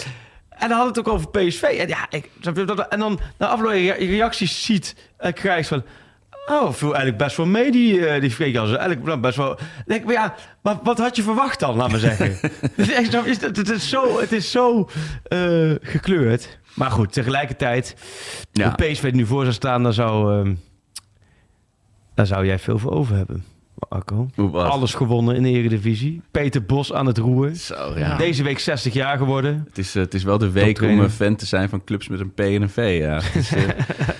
dan hadden we het ook over PSV. En, ja, ik, en dan na afloop je reacties ziet en krijgt van... Oh, ik viel eigenlijk best wel mee, die, eh, die Freekans. Eigenlijk best wel... Dan denk maar ja, maar wat had je verwacht dan, laat maar zeggen? het, is echt, het is zo, het is zo eh, gekleurd. Maar goed, tegelijkertijd... Ja. De PSV nu voor zou staan, daar zou, ehm, daar zou jij veel voor over hebben. Arco. Hoe wat? Alles gewonnen in de Eredivisie. Peter Bos aan het roer. Zo, ja. Deze week 60 jaar geworden. Het is, eh, het is wel de week om een fan te zijn van clubs met een P en een V. Ja.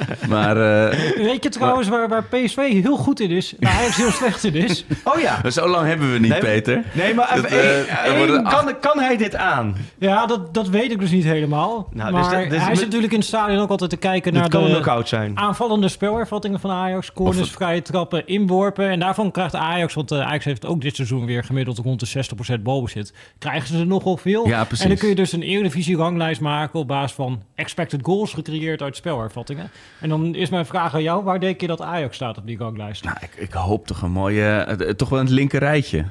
Eh, maar eh, Weet je trouwens waar, waar PSV heel goed in is en Ajax heel slecht in is? Oh ja. zo lang hebben we niet, Nee, Peter. Nee, maar Dat, eh, één, kan, kan hij dit aan? Ja, dat, dat weet ik dus niet helemaal. Nou, dus maar dat- dus hij is met- natuurlijk in het stadion ook altijd te kijken naar de knock-out zijn. aanvallende spelervattingen van Ajax. Corners, vrije trappen, inworpen. En daarvan krijgt Ajax, want eh, Ajax heeft ook dit seizoen weer gemiddeld rond de 60% balbezit. Krijgen ze er nogal veel. Ja, precies. En dan kun je dus een Eredivisie ranglijst maken op basis van expected goals gecreëerd uit spelervattingen. En dan is mijn vraag aan jou, waar denk je dat Ajax staat op die ranglijst? Nou, ik, ik hoop toch een mooie... eh, toch wel het linker rijtje.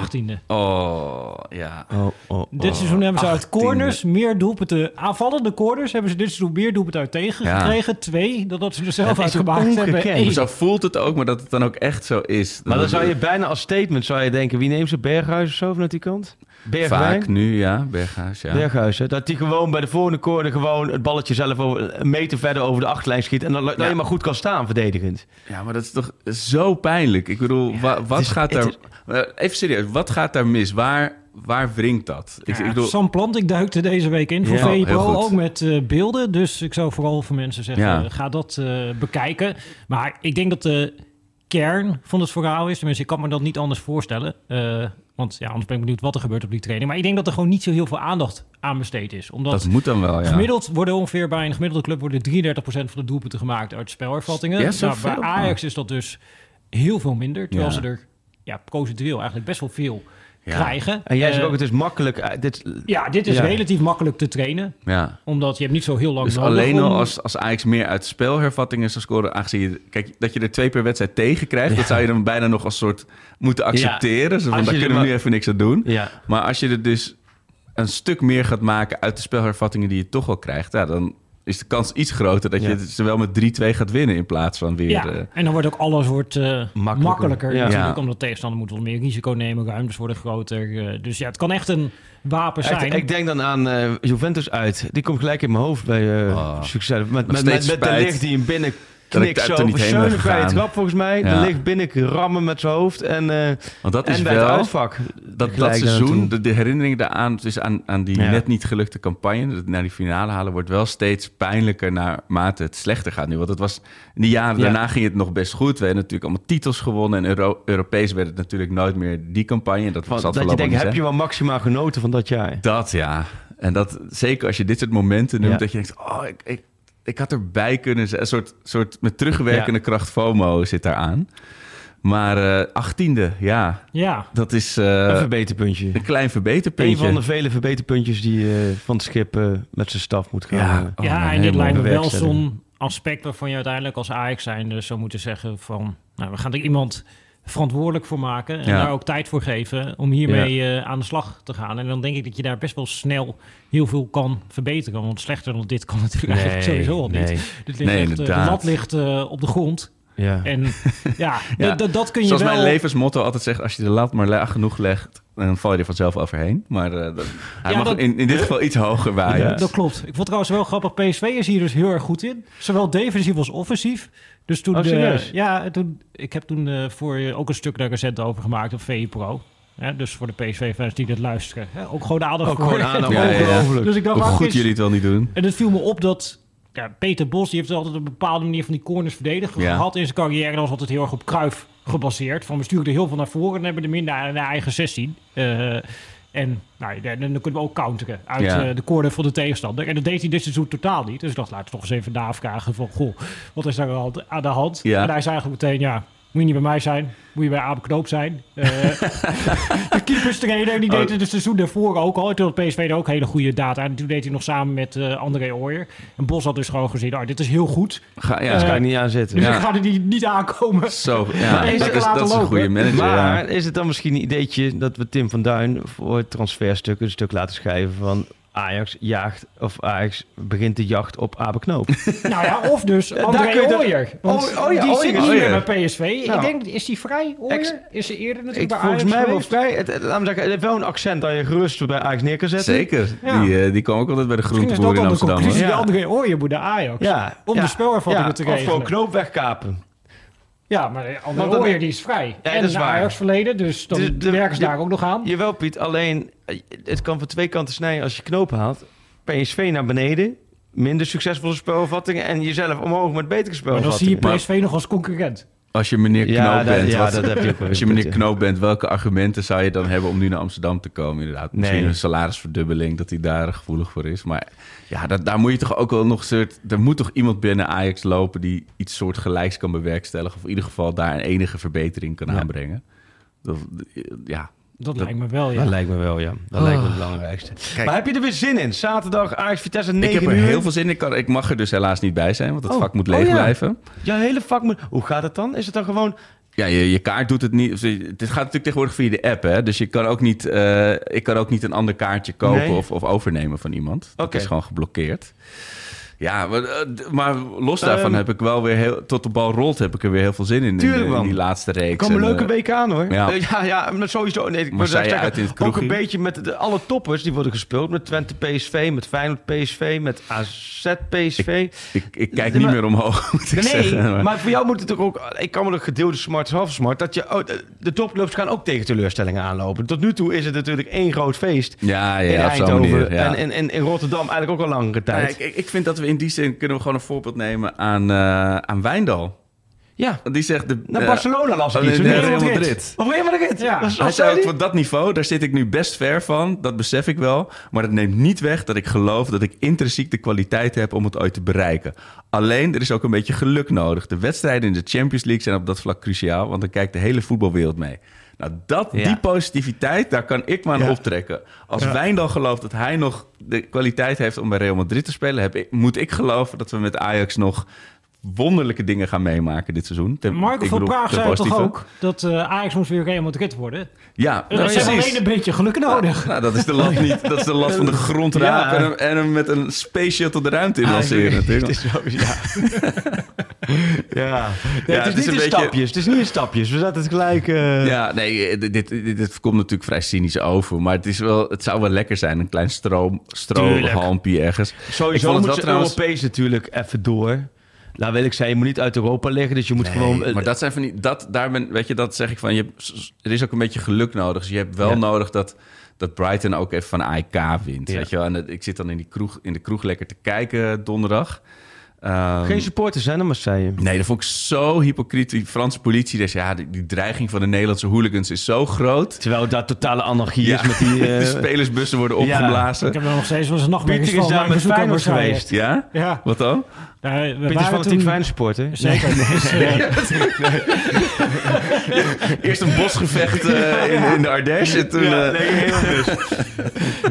18e. Oh, ja. Oh, oh, Dit seizoen hebben ze uit 18e. corners meer doelpunten. Aanvallende corners hebben ze dit seizoen meer doelpunten uit tegen Ja. gekregen. Twee, dan dat ze er zelf Dat uit gemaakt hebben. Zo voelt het ook, maar dat het dan ook echt zo is. Maar dan Dat- zou je bijna als statement zou je denken... Wie neemt ze? Berghuis of zo vanuit die kant? Bergwijn? Vaak nu, ja. Berghuis, ja. Berghuis, hè? dat hij gewoon bij de volgende corner gewoon het balletje zelf over, een meter verder over de achterlijn schiet. En dan, dat Ja. je maar goed kan staan verdedigend. Ja, maar dat is toch zo pijnlijk. Ik bedoel, wa- wat is- gaat daar... is- Eh, Even serieus, wat gaat daar mis? Waar, waar wringt dat? Ik, Ja, ik bedoel, Sam Planting duikte deze week in voor Ja, VPRO, ook met eh, beelden. Dus ik zou vooral voor mensen zeggen, Ja. eh, ga dat eh, bekijken. Maar ik denk dat de kern van het verhaal is... tenminste, ik kan me dat niet anders voorstellen... want ja, anders ben ik benieuwd wat er gebeurt op die training. Maar ik denk dat er gewoon niet zo heel veel aandacht aan besteed is. Omdat dat moet dan wel, ja. Gemiddeld worden ongeveer bij een gemiddelde club worden 33% van de doelpunten gemaakt uit spelervattingen. Ja, nou, bij Ajax is dat dus heel veel minder. Terwijl Ja. ze er ja, procentueel eigenlijk best wel veel. Krijgen. En jij Eh, zegt ook, het is makkelijk. eh, dit, ja, dit is relatief makkelijk te trainen. Ja. Omdat je hebt niet zo heel lang Dus nodig alleen om- al als, als Ajax meer uit spelhervattingen zou scoren, aangezien je, kijk, dat je er twee per wedstrijd tegen krijgt, dat zou je dan bijna nog als soort moeten accepteren. Zo van, daar kunnen we nu even niks aan doen. ja. Maar als je er dus een stuk meer gaat maken uit de spelhervattingen die je toch wel krijgt, ja, dan is de kans iets groter dat je het zowel met 3-2 gaat winnen in plaats van weer... Ja, eh, en dan wordt ook alles wordt, eh, makkelijker, Ja. natuurlijk. Omdat tegenstander moet wat meer risico nemen. Ruimtes worden groter. eh, dus ja, het kan echt een wapen zijn. ik denk dan aan eh, Juventus uit. Die komt gelijk in mijn hoofd bij eh, Oh. succes. Met, met, met, de licht die hem binnen dat ik zo. ben vrije gegaan. trap volgens mij. Ja. De licht binnen rammen met zijn hoofd. En, eh want dat is bij het wel... uitvak. Dat, dat seizoen, de, de herinnering daaraan, dus aan, aan die Ja. net niet gelukte campagne, dat naar die finale halen, wordt wel steeds pijnlijker naarmate het slechter gaat nu. Want het was, in die jaren Ja. daarna ging het nog best goed. We hebben natuurlijk allemaal titels gewonnen en Euro- Europees werd het natuurlijk nooit meer die campagne. Dat Van, was dat je denkt, heb hè? je wel maximaal genoten van dat jaar? Dat ja. En dat zeker als je dit soort momenten noemt, Ja. dat je denkt, oh, ik, ik, ik had erbij kunnen zijn. Een soort, soort met terugwerkende kracht FOMO zit daar aan. Maar eh, achttiende, ja, ja, dat is eh, een verbeterpuntje. een klein Een verbeterpuntje. van de vele verbeterpuntjes die eh, van het schip eh, met zijn staf moet gaan. Ja. Oh, ja, nee, en dit lijkt me wel zo'n aspect waarvan je uiteindelijk als Ajax zijnde zou moeten zeggen van... Nou, we gaan er iemand verantwoordelijk voor maken en Ja. daar ook tijd voor geven om hiermee eh, aan de slag te gaan. En dan denk ik dat je daar best wel snel heel veel kan verbeteren. Want slechter dan dit kan natuurlijk eigenlijk sowieso al niet. nee. Dit ligt Nee, echt, eh, de lat ligt eh, op de grond. Ja. En ja, Ja. d- d- dat kun je Zoals wel... mijn levensmotto altijd zegt, als je de lat maar laag genoeg legt, dan val je er vanzelf overheen. Maar eh, dat, hij Ja, mag dat- in, in dit geval iets hoger waaien. Ja, dat klopt. Ik vond trouwens wel grappig. PSV is hier dus heel erg goed in. Zowel defensief als offensief. Dus toen, Oh, de- serieus? ja, toen, ik heb toen eh, voor je ook een stuk daar recent over gemaakt op VE Pro. Hè, dus voor de PSV-fans die dit luisteren. Hè, ook gewoon aandacht Ook voor. gewoon aandacht. Ja, ja, ja. Ongelooflijk. Dus ik dacht, goed is- jullie het wel niet doen. En het viel me op dat ja, Peter Bos, die heeft altijd op een bepaalde manier van die corners verdedigd Ja. gehad in zijn carrière. Dat was altijd heel erg op Kruif gebaseerd. Van we sturen er heel veel naar voren en hebben er minder naar, naar eigen 16. Eh, en nou, dan, dan kunnen we ook counteren uit Ja. eh, de corner van de tegenstander. En dat deed hij dit seizoen totaal niet. Dus ik dacht, laten we toch eens even navragen van... Goh, wat is daar aan de hand- aan de hand? Ja. En hij zei eigenlijk meteen, ja... Moet je niet bij mij zijn. Moet je bij Abe Knoop zijn. Eh, de keeperstrainer, die Oh. deed het het seizoen daarvoor ook al. Toen had PSV er ook hele goede data. En toen deed hij nog samen met eh, André Ooyer. En Bos had dus gewoon gezien, oh, dit is heel goed. Ga, ja, Ga ik niet aan zitten. Dus Ja. ga er niet, niet aankomen. Zo, ja, dat is, dat is een goede manager. Maar ja. is het dan misschien een ideetje dat we Tim van Duin voor het transferstuk een stuk laten schrijven van Ajax jaagt of Ajax begint de jacht op Abe Knoop? Nou ja, of dus André Ooyer. Want Oh, oh ja, die zit is niet Ooyer. meer bij PSV. Nou. Ik denk, is die vrij, Ooyer? Ex- is ze eerder natuurlijk Ik, bij volgens Ajax mij wel vrij. Het, me zeggen, het heeft wel een accent dat je gerust bij Ajax neer kan zetten. Zeker. Ja. Die, eh, die kwam ook altijd bij de Misschien is dat groenteboer in dan de Amsterdam. conclusie. Ja. André Ooyer moet naar Ajax. Ja, Om ja, de spelervattingen ja, te Of gewoon regelen. Knoop wegkapen. Ja, maar André dan- Ooyer die is vrij. Ja, en dat is een waar. Ajax verleden, dus dan Dus de- werken ze de- daar ook nog aan. Jawel Piet, alleen eh, het kan van twee kanten snijden als je Knoop haalt. PSV naar beneden, minder succesvolle spelvattingen en jezelf omhoog met betere Maar dan zie spelvattingen. je PSV nog als concurrent. Als je meneer Knoop Ja, dat- bent, ja, wat- dat heb je ook wel als je meneer. Knoop bent, welke argumenten zou je dan hebben om nu naar Amsterdam te komen? Inderdaad, misschien Nee. een salarisverdubbeling, dat hij daar gevoelig voor is. Maar ja, dat, daar moet je toch ook wel nog een soort... Er moet toch iemand binnen Ajax lopen die iets soortgelijks kan bewerkstelligen. Of in ieder geval daar een enige verbetering kan aanbrengen. Dat, ja, Dat, Dat- lijkt me wel, ja. Dat lijkt me wel, ja. Dat lijkt me het belangrijkste. Maar heb je er weer zin in? Zaterdag Ajax Vitesse 9 ik heb er uur. heel veel zin in. Ik, kan, ik mag er dus helaas niet bij zijn, want het Oh. vak moet Oh, leeg ja. blijven. Ja, hele vak moet... Hoe gaat het dan? Is het dan gewoon... Ja, je, je kaart doet het niet. Het gaat natuurlijk tegenwoordig via de app, hè? Dus je kan ook niet, eh, ik kan ook niet een ander kaartje kopen Nee. of, of overnemen van iemand. Dat is gewoon geblokkeerd. Ja, maar, eh, maar los daarvan Ehm, heb ik wel weer heel... Tot de bal rolt heb ik er weer heel veel zin in. in- Tuurlijk, in, die laatste reeks. Er komen En, leuke eh, weken aan, hoor. ja. Eh, ja, ja, maar sowieso. Nee, ik zeggen, uit in het Ook een beetje met de, alle toppers die worden gespeeld. Met Twente PSV, met Feyenoord PSV, met AZ PSV. Ik, ik kijk niet maar- meer omhoog, Nee, zeggen. maar voor jou moet het toch ook... Ik kan wel een gedeelde smart half smart. Dat je, oh, de, topclubs gaan ook tegen teleurstellingen aanlopen. Tot nu toe is het natuurlijk één groot feest. Ja, in ja, zo'n Eindhoven manier. Ja. en in, in, in Rotterdam eigenlijk ook al langere ja, tijd. ik, ik- ik vind dat we in die zin kunnen we gewoon een voorbeeld nemen aan, eh aan Wijndal. Ja, Die zegt... De, naar eh, Barcelona las ik oh, iets. nee, Real Madrid. Madrid. Of Real Madrid. Ja. Wat- wat Hij zei ook van dat niveau, daar zit ik nu best ver van. Dat besef ik wel. Maar dat neemt niet weg dat ik geloof dat ik intrinsiek de kwaliteit heb om het ooit te bereiken. Alleen, er is ook een beetje geluk nodig. De wedstrijden in de Champions League zijn op dat vlak cruciaal. Want dan kijkt de hele voetbalwereld mee. Nou, dat, Ja. die positiviteit, daar kan ik me aan Ja. optrekken. Als Ja. Wijndal gelooft dat hij nog de kwaliteit heeft om bij Real Madrid te spelen... Heb ik, moet ik geloven dat we met Ajax nog wonderlijke dingen gaan meemaken dit seizoen. Ten- Marco van Praag zei toch ook dat eh, Ajax moest weer Real Madrid worden. Ja, nou, ze hebben alleen een beetje geluk nodig. Nou, dat is de lat niet. Dat is de lat van de grond rapen Ja. en, hem, en hem met een space shuttle de ruimte in Ah, lanceren. Het is zo, ja. ja. Nee, Ja, het is het is niet een in beetje- stapjes. Het is niet in stapjes. We zetten het gelijk... eh, Ja, nee, dit, dit, dit, dit komt natuurlijk vrij cynisch over. Maar het, is wel, het zou wel lekker zijn. Een klein stroom, ergens. Sowieso het moet ze trouwens- Europees natuurlijk even door. Nou wil ik zeggen, je moet niet uit Europa liggen. Dus je moet Nee, gewoon... eh, maar dat zijn van die, dat, daar ben, weet je, dat zeg ik van, je, er is ook een beetje geluk nodig. Dus je hebt wel Ja. nodig dat, dat Brighton ook even van AEK wint. Ja. Weet je wel? En het- ik zit dan in, die kroeg, in de kroeg lekker te kijken donderdag. Ehm, Geen supporters zijn er, Marseille. Nee, dat vond ik zo hypocriet. Die Franse politie, dus ja, die, die dreiging van de Nederlandse hooligans is zo groot. Terwijl dat totale anarchie Ja, is met die... eh, de spelersbussen worden ja. opgeblazen. Ik heb wel nog steeds wel eens een nachtmerries Pieter is van daar met Feyenoord geweest. Ja? Ja, Wat dan? Nou, we Pieter is waren fanatiek toen... Feyenoord supporter. Zeker. Dus, eh, Eerst een bosgevecht eh, in, in de Ardèche en toen... Ja, eh, nee, heel.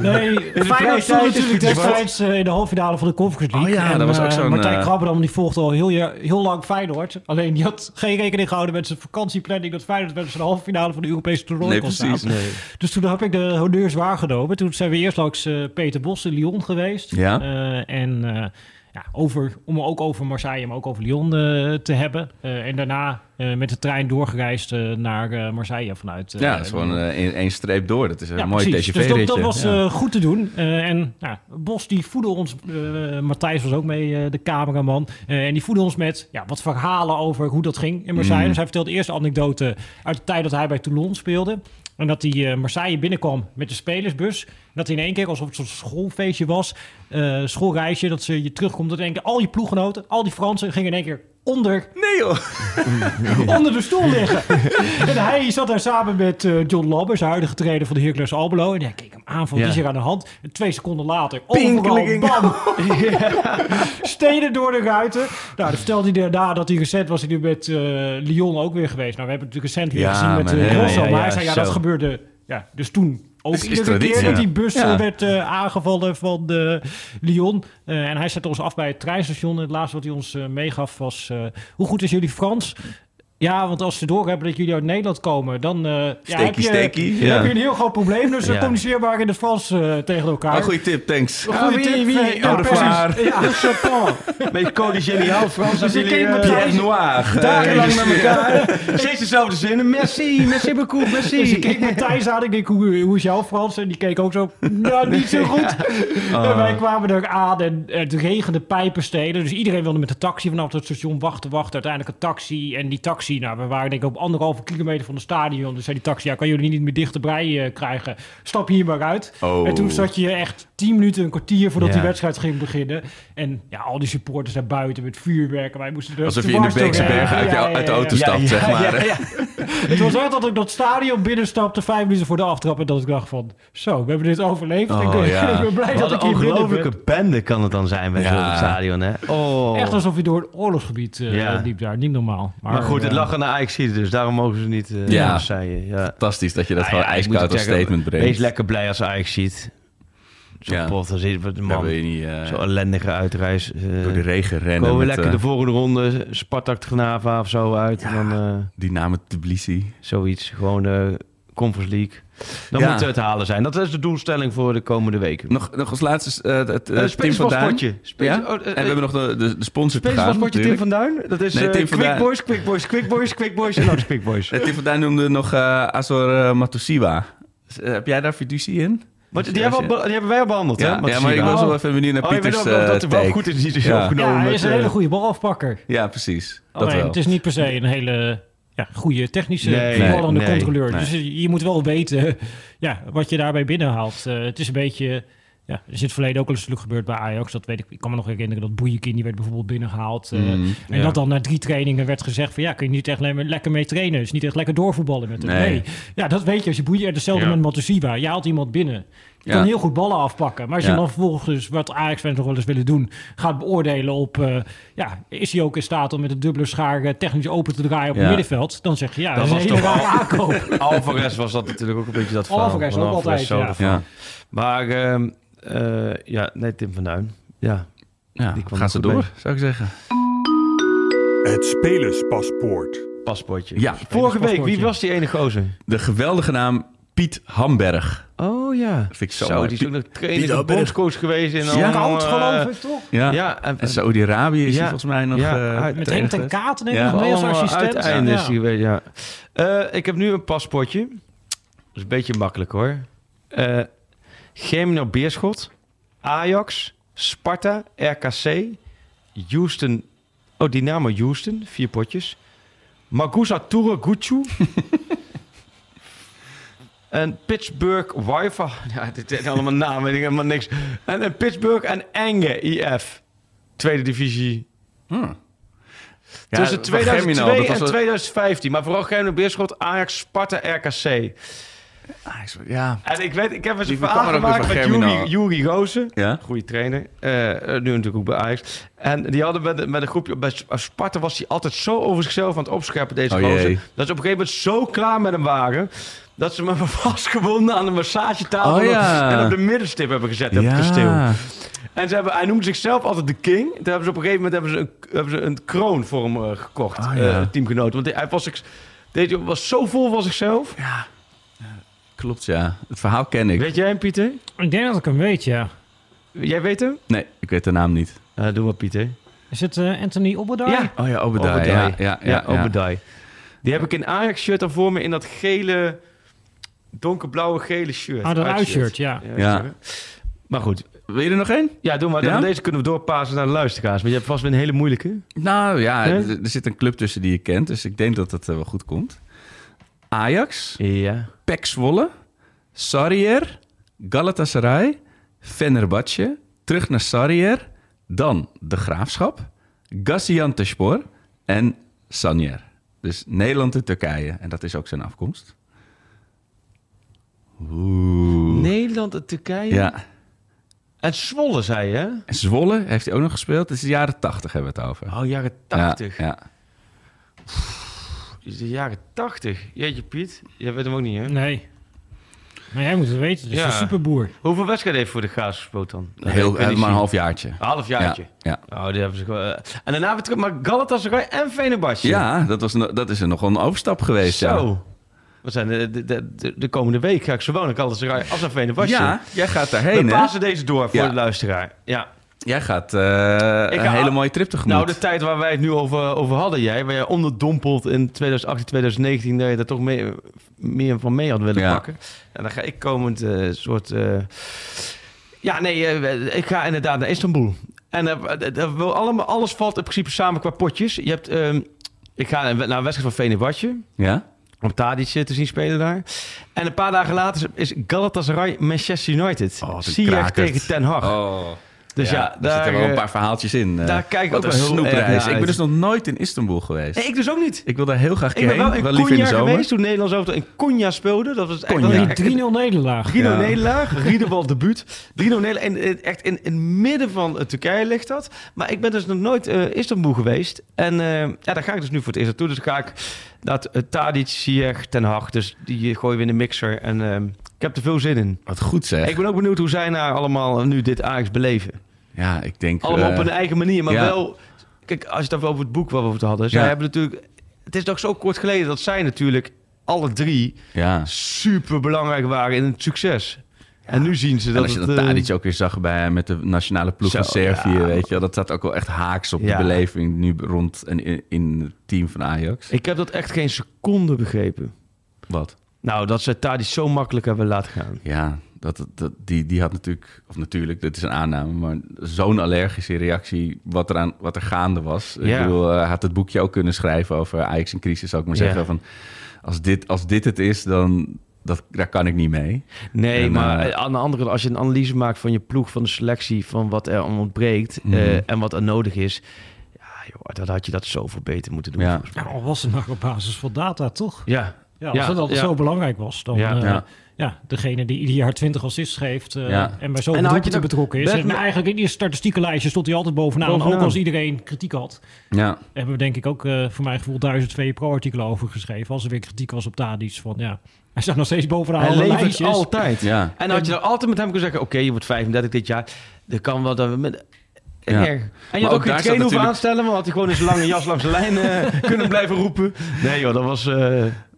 Nee, Feyenoord stond tijd is natuurlijk destijds eh, in de halve finale van de Conference League. Oh ja, En, dat was ook zo'n, Martijn eh, Krabberdam die volgde al heel, jaar- heel lang Feyenoord. Alleen die had geen rekening gehouden met zijn vakantieplanning... dat Feyenoord bij de halve finale van de Europese toernooi Nee, kon precies. staan. Dus toen heb ik de honneurs waargenomen. Toen zijn we eerst langs eh, Peter Bos in Lyon geweest. Ja. Eh, en eh, ja, over, om ook over Marseille, maar ook over Lyon eh, te hebben. Eh, en daarna eh, met de trein doorgereisd naar Marseille vanuit... ja, dat is gewoon één streep door. Dat is een mooi precies. Dus dat, dat was Ja. goed te doen. En Bos die voedde ons, Matthijs was ook mee, de cameraman. En die voedde ons met ja, wat verhalen over hoe dat ging in Marseille. Mm. Dus hij vertelde eerst anekdote uit de tijd dat hij bij Toulon speelde. En dat hij Marseille binnenkwam met de spelersbus. Dat in één keer, alsof het een soort schoolfeestje was, eh, schoolreisje, dat ze je terugkomt. Dat in één keer al je ploeggenoten, al die Fransen gingen in één keer onder, Nee joh. onder de stoel liggen. en hij zat daar samen met eh, John Lammers, de huidige trainer van de Hercules Almelo. En hij keek hem aan van, Ja. die is er aan de hand. En twee seconden later, Pinkeling. overal, bam! Stenen door de ruiten. Nou, dan vertelde hij daarna dat hij recent was hij nu met eh, Lyon ook weer geweest. Nou, we hebben het natuurlijk recent weer Ja, gezien met Rosso. ja, maar hij zei, ja, dat gebeurde ja, dus toen ook is iedere traditie, keer dat die bus eh, Ja. werd eh, aangevallen van de Lyon. Eh, en hij zette ons af bij het treinstation. En het laatste wat hij ons meegaf was... eh, hoe goed is jullie Frans? Ja, want als ze doorhebben dat jullie uit Nederland komen... dan eh, ja, heb, je, steekie, ja. heb je een heel groot probleem. Dus Ja. ja. communiceer maar in het Frans eh, tegen elkaar. Oh, goeie tip, thanks. Goeie wie- tip, wie- eh, oh. Vlaar. Ja. Met code geniaal Frans. Dus ik keek met Pierre Thijs- Noir. Dagenlang met elkaar. Steeds dezelfde zinnen. Merci, merci beaucoup, merci. Dus ik keek met Thijs aan. Ik denk, hoe, hoe is jouw Frans? En die keek ook zo, nou, niet zo goed. En wij kwamen er aan en het regende pijpenstenen. Dus iedereen wilde met de taxi vanaf het station wachten, wachten. Uiteindelijk een taxi. En die taxi, nou, we waren denk ik op anderhalve kilometer van het stadion. Dus zei die taxi, ja, kan jullie niet meer dichterbij eh, krijgen? Stap hier maar uit. Oh. En toen zat je echt tien minuten, een kwartier voordat Ja. die wedstrijd ging beginnen. En ja, al die supporters daar buiten met vuurwerk. En wij moesten er Alsof je in de Beekse. Bergen uit, Ja, uit de auto ja. stapt, zeg maar. Ja, ja. Het was echt dat ik dat stadion binnenstapte vijf minuten voor de aftrap. En dat ik dacht van, zo, we hebben dit overleefd. Oh, ik, ik ben blij Wat dat een ik hier binnen ongelofelijke ben. bende kan het dan zijn bij Ja. zo'n stadion, hè? Oh. Echt alsof je door het oorlogsgebied eh Ja. liep daar. Niet normaal. Maar, Maar goed, het eh, lag aan de ajax dus daarom mogen ze niet eh Ja. ja. zeien. Ja. Fantastisch dat je dat Nou gewoon ijskoud als statement brengt. Wees lekker blij als Ajax ziet. Zo'n Ja. pot, dan zit de man. niet eh, Zo'n ellendige uitreis. eh, door de regen rennen. komen we lekker eh, de volgende ronde, Spartak Gnava of zo uit. En dan Die namen Tbilisi. zoiets, gewoon de Conference League. Dan Ja. moet het halen zijn. Dat is de doelstelling voor de komende weken. Nog, nog als laatste het uh, Team van Duin. Ja? oh, en we hebben nog de, de, de sponsor te gaan. Natuurlijk. van Duin. Dat is Nee, Quick Duin. Boys, Quick Boys, Quick Boys, Quick Boys en nog Quick Boys. Het Team van Duin noemde nog Azor Matusiwa. Heb jij daar fiducie in? Maar die, hebben, we die hebben wij al behandeld, Ja, hè? ja, maar ik was wel even benieuwd naar Oh, je weet Pieters ook wel eh, dat er wel goed is die is Ja. opgenomen. Ja, hij is een eh, hele goede balafpakker. Ja, precies. Dat Alleen, wel. het is niet per se een hele ja, goede technische Nee, controleur. nee. Dus je moet wel weten ja, wat je daarbij binnenhaalt. Eh, het is een beetje... Ja, er is in het verleden ook al eens gebeurd bij Ajax. Dat weet ik. Ik kan me nog herinneren dat Boeijekin, die werd bijvoorbeeld binnengehaald. eh, Mhm, en ja. dat dan na drie trainingen werd gezegd van... ja, kun je niet echt le- lekker mee trainen. Dus niet echt lekker doorvoetballen met hem. Nee. Nee. Ja, dat weet je als je Boeien... Hetzelfde Ja. met Matusiwa. Je haalt iemand binnen. Je Ja. kan heel goed ballen afpakken. Maar als Ja. je dan vervolgens, wat Ajax-fans nog wel eens willen doen... gaat beoordelen op... eh, ja, is hij ook in staat om met een dubbele schaar eh, technisch open te draaien op Ja. het middenveld? Dan zeg je, ja, dat, Dat is een was hele rare aankoop. Alvarez was dat natuurlijk ook een beetje dat verhaal. Alvarez ook altijd, zo ja. Maar ehm, eh, ja, nee, Tim van Duin. Ja, ja. Die kwam er ze goed door, mee. zou ik zeggen. Het spelerspaspoort. paspoortje. Ja. Vorige week, wie was die ene gozer? De geweldige naam Piet Hamberg. Oh ja. Dat vind ik zo, die is ook nog trainer, bondscoach geweest. In Ja. Koud, geloof ik, toch? Ja, Ja. en, En Saudi-Arabië is Ja. hij volgens mij nog Ja, eh, uit- Met Henk ten. Katen, denk ik, Ja. nog mee als assistent. uiteindes Ja. geweest, ja. Eh, ik heb nu een paspoortje. Dat is een beetje makkelijk hoor. Eh Gemino Beerschot, Ajax, Sparta, RKC, Houston, oh Dynamo Houston, vier potjes. Magusa Turaguchu. en Pittsburgh Wifi. Ja, dit zijn allemaal namen, helemaal niks. En, en Pittsburgh en Enge IF. Tweede divisie Ja, Tussen van 2002 Germinal, dat was en wel- 2015. Maar vooral Gemino Beerschot, Ajax, Sparta, RKC. Ja, En ik weet, ik heb eens een verhaal er gemaakt met. Juri, Juri Rozen. ja. Goede trainer. Eh, eh, nu natuurlijk ook bij Ajax. En die hadden met, met een groepje... Bij Sparta was hij altijd zo over zichzelf aan het opscheppen, deze Oh, gozer. Dat ze op een gegeven moment zo klaar met hem waren... dat ze hebben vastgebonden aan de massagetafel... Oh, ja. en op de middenstip hebben gezet op het kasteel. Ja. En ze hebben, hij noemde zichzelf altijd de king. Toen hebben ze op een gegeven moment hebben ze een, hebben ze een kroon voor hem eh, gekocht. Oh, eh, ja. teamgenoot. Want hij was, deze was zo vol van zichzelf. Klopt, ja. Het verhaal ken ik. Weet jij hem, Pieter? Ik denk dat ik hem weet, ja. Jij weet hem? Nee, ik weet de naam niet. Eh, doe maar, Pieter. Is het eh, Anthony Obadai? Ja. Oh ja, Obadiah. Obadai. Ja, ja, ja, ja. Obadai. Die heb ik in Ajax-shirt dan voor me in dat gele, donkerblauwe gele shirt. Ah, dat Uitshirt. ja. Ja. Maar goed. Wil je er nog één? Ja, doe maar. Ja? Dan Deze kunnen we doorpassen naar de luisteraars. Maar je hebt vast weer een hele moeilijke. Nou ja, er, er zit een club tussen die je kent, dus ik denk dat het eh, wel goed komt. Ajax, Ja. Zwolle, Sarrier, Galatasaray, Fenerbahce, terug naar Sarrier, dan De Graafschap, Gaziantepspor, en Sanjer. Dus Nederland en Turkije. En dat is ook zijn afkomst. Oeh. Nederland en Turkije. Ja. En Zwolle, zei je, hè? En Zwolle heeft hij ook nog gespeeld. Het is de jaren 80 hebben we het over. Oh, jaren 80. Ja, ja. Is de jaren 80. Jeetje, Piet. Jij weet hem ook niet, hè? Nee. Maar jij moet het weten. Is Ja. een superboer. Hoeveel wedstrijden heeft voor de Graas gespeeld dan? Dat Heel, maar een halfjaartje. Een halfjaartje. Ja, Oh, die hebben ze gewoon... eh, En daarna weer terug, maar Galatasaray en Fenerbahce. Ja, dat, was, dat is er nog een overstap geweest. Ja. Zo. We zijn de, de, de, de, de komende week ga ik zowel naar Galatasaray als Fenerbahce. Ja, jij gaat daarheen, We passen deze door voor Ja. de luisteraar. Ja. Jij gaat Ik een ga- hele mooie trip tegemoet. Nou, de tijd waar wij het nu over, over hadden, jij, waar jij onderdompeld in 2018, 2019, dat je daar toch mee, meer van mee had willen Ja. pakken. En dan ga ik komend eh, soort. eh, ja, nee, ik ga inderdaad naar Istanbul. En dat wil allemaal, alles valt in principe samen qua potjes. Je hebt, ehm, ik ga naar een wedstrijd van Fenerbahce. Ja? Om Tadic eh, te zien spelen daar. En een paar dagen later is Galatasaray Manchester United. Oh, Zie tegen Ten Hag. Oh. Dus ja, daar daar, zitten wel een eh, paar verhaaltjes in. eh. daar kijk ik ook een wel heel erg snoepreis. naar Ik ben dus nog nooit in Istanbul geweest. Nee, ik dus ook niet. Ik wil daar heel graag Ik ben wel heen. in Wel liever in Konya geweest toen Nederlands auto in Konya speelde. Dat was echt wel Die 3-0 nederlaag. 3-0 Ja. nederlaag, Riedewald debuut. 3-0 nederlaag. En eh, echt in, in het midden van Turkije ligt dat. Maar ik ben dus nog nooit eh Istanbul geweest. En eh, ja, daar ga ik dus nu voor het eerst naartoe. Dus ga ik dat uh, Tadic, Ziyech, Ten Hag. Dus die gooien we in de mixer. En eh, ik heb er veel zin in. Wat goed zeg. Ik ben ook benieuwd hoe zij nou allemaal nu dit Ajax beleven. Ja, ik denk... Allemaal eh, op hun eigen manier, maar ja. wel... Kijk, als je het even over het boek waar we het hadden. Zij Ja. hebben natuurlijk... Het is toch zo kort geleden dat zij natuurlijk alle drie Ja. super belangrijk waren in het succes. En nu zien ze En dat als je dan eh, Tadic ook weer zag bij, met de nationale ploeg van Servië, ja. weet je dat staat ook wel echt haaks op Ja. de beleving nu rond en in, in het team van Ajax. Ik heb dat echt geen seconde begrepen. Wat? Nou, dat ze Tadic zo makkelijk hebben laten gaan. Ja, dat, dat, die, die had natuurlijk, of natuurlijk, dit is een aanname, maar zo'n allergische reactie wat er, aan, wat er gaande was. Ja. Ik bedoel, hij had het boekje ook kunnen schrijven over Ajax in crisis, zou ik maar Ja. zeggen. Van, als, dit, als dit het is, dan dat, daar kan ik niet mee. Nee, En, maar eh, aan de andere kant, als je een analyse maakt van je ploeg, van de selectie, van wat er aan ontbreekt Mhm. eh, en wat er nodig is. Ja, joh, dan had je dat zoveel beter moeten doen. Ja. Nou, al was het nog op basis van data, toch? Ja. Ja, als Ja, dat altijd ja. zo belangrijk was, dan... Ja. Ja, Ja. ja. degene die ieder jaar 20 assists geeft eh, Ja. en bij zoveel En dan had je doelpunten nog- betrokken is. En eigenlijk in die statistiekenlijstje stond hij altijd bovenaan. Bovenaan. Ook als iedereen kritiek had. Ja, Hebben we denk ik ook eh, voor mijn gevoel duizend twee pro-artikelen over geschreven. Als er weer kritiek was op Tadic. Van ja, hij staat nog steeds bovenaan Hij levert altijd. ja. En dan had je er altijd met hem kunnen zeggen: Oké, je wordt 35 dit jaar. Dat kan wel. Dat we met... En, Ja. erg. en je Maar had ook ook geen trainer hoeven natuurlijk- aanstellen, maar had hij gewoon in zijn lange jas langs de lijn kunnen blijven roepen. Nee joh, dat was...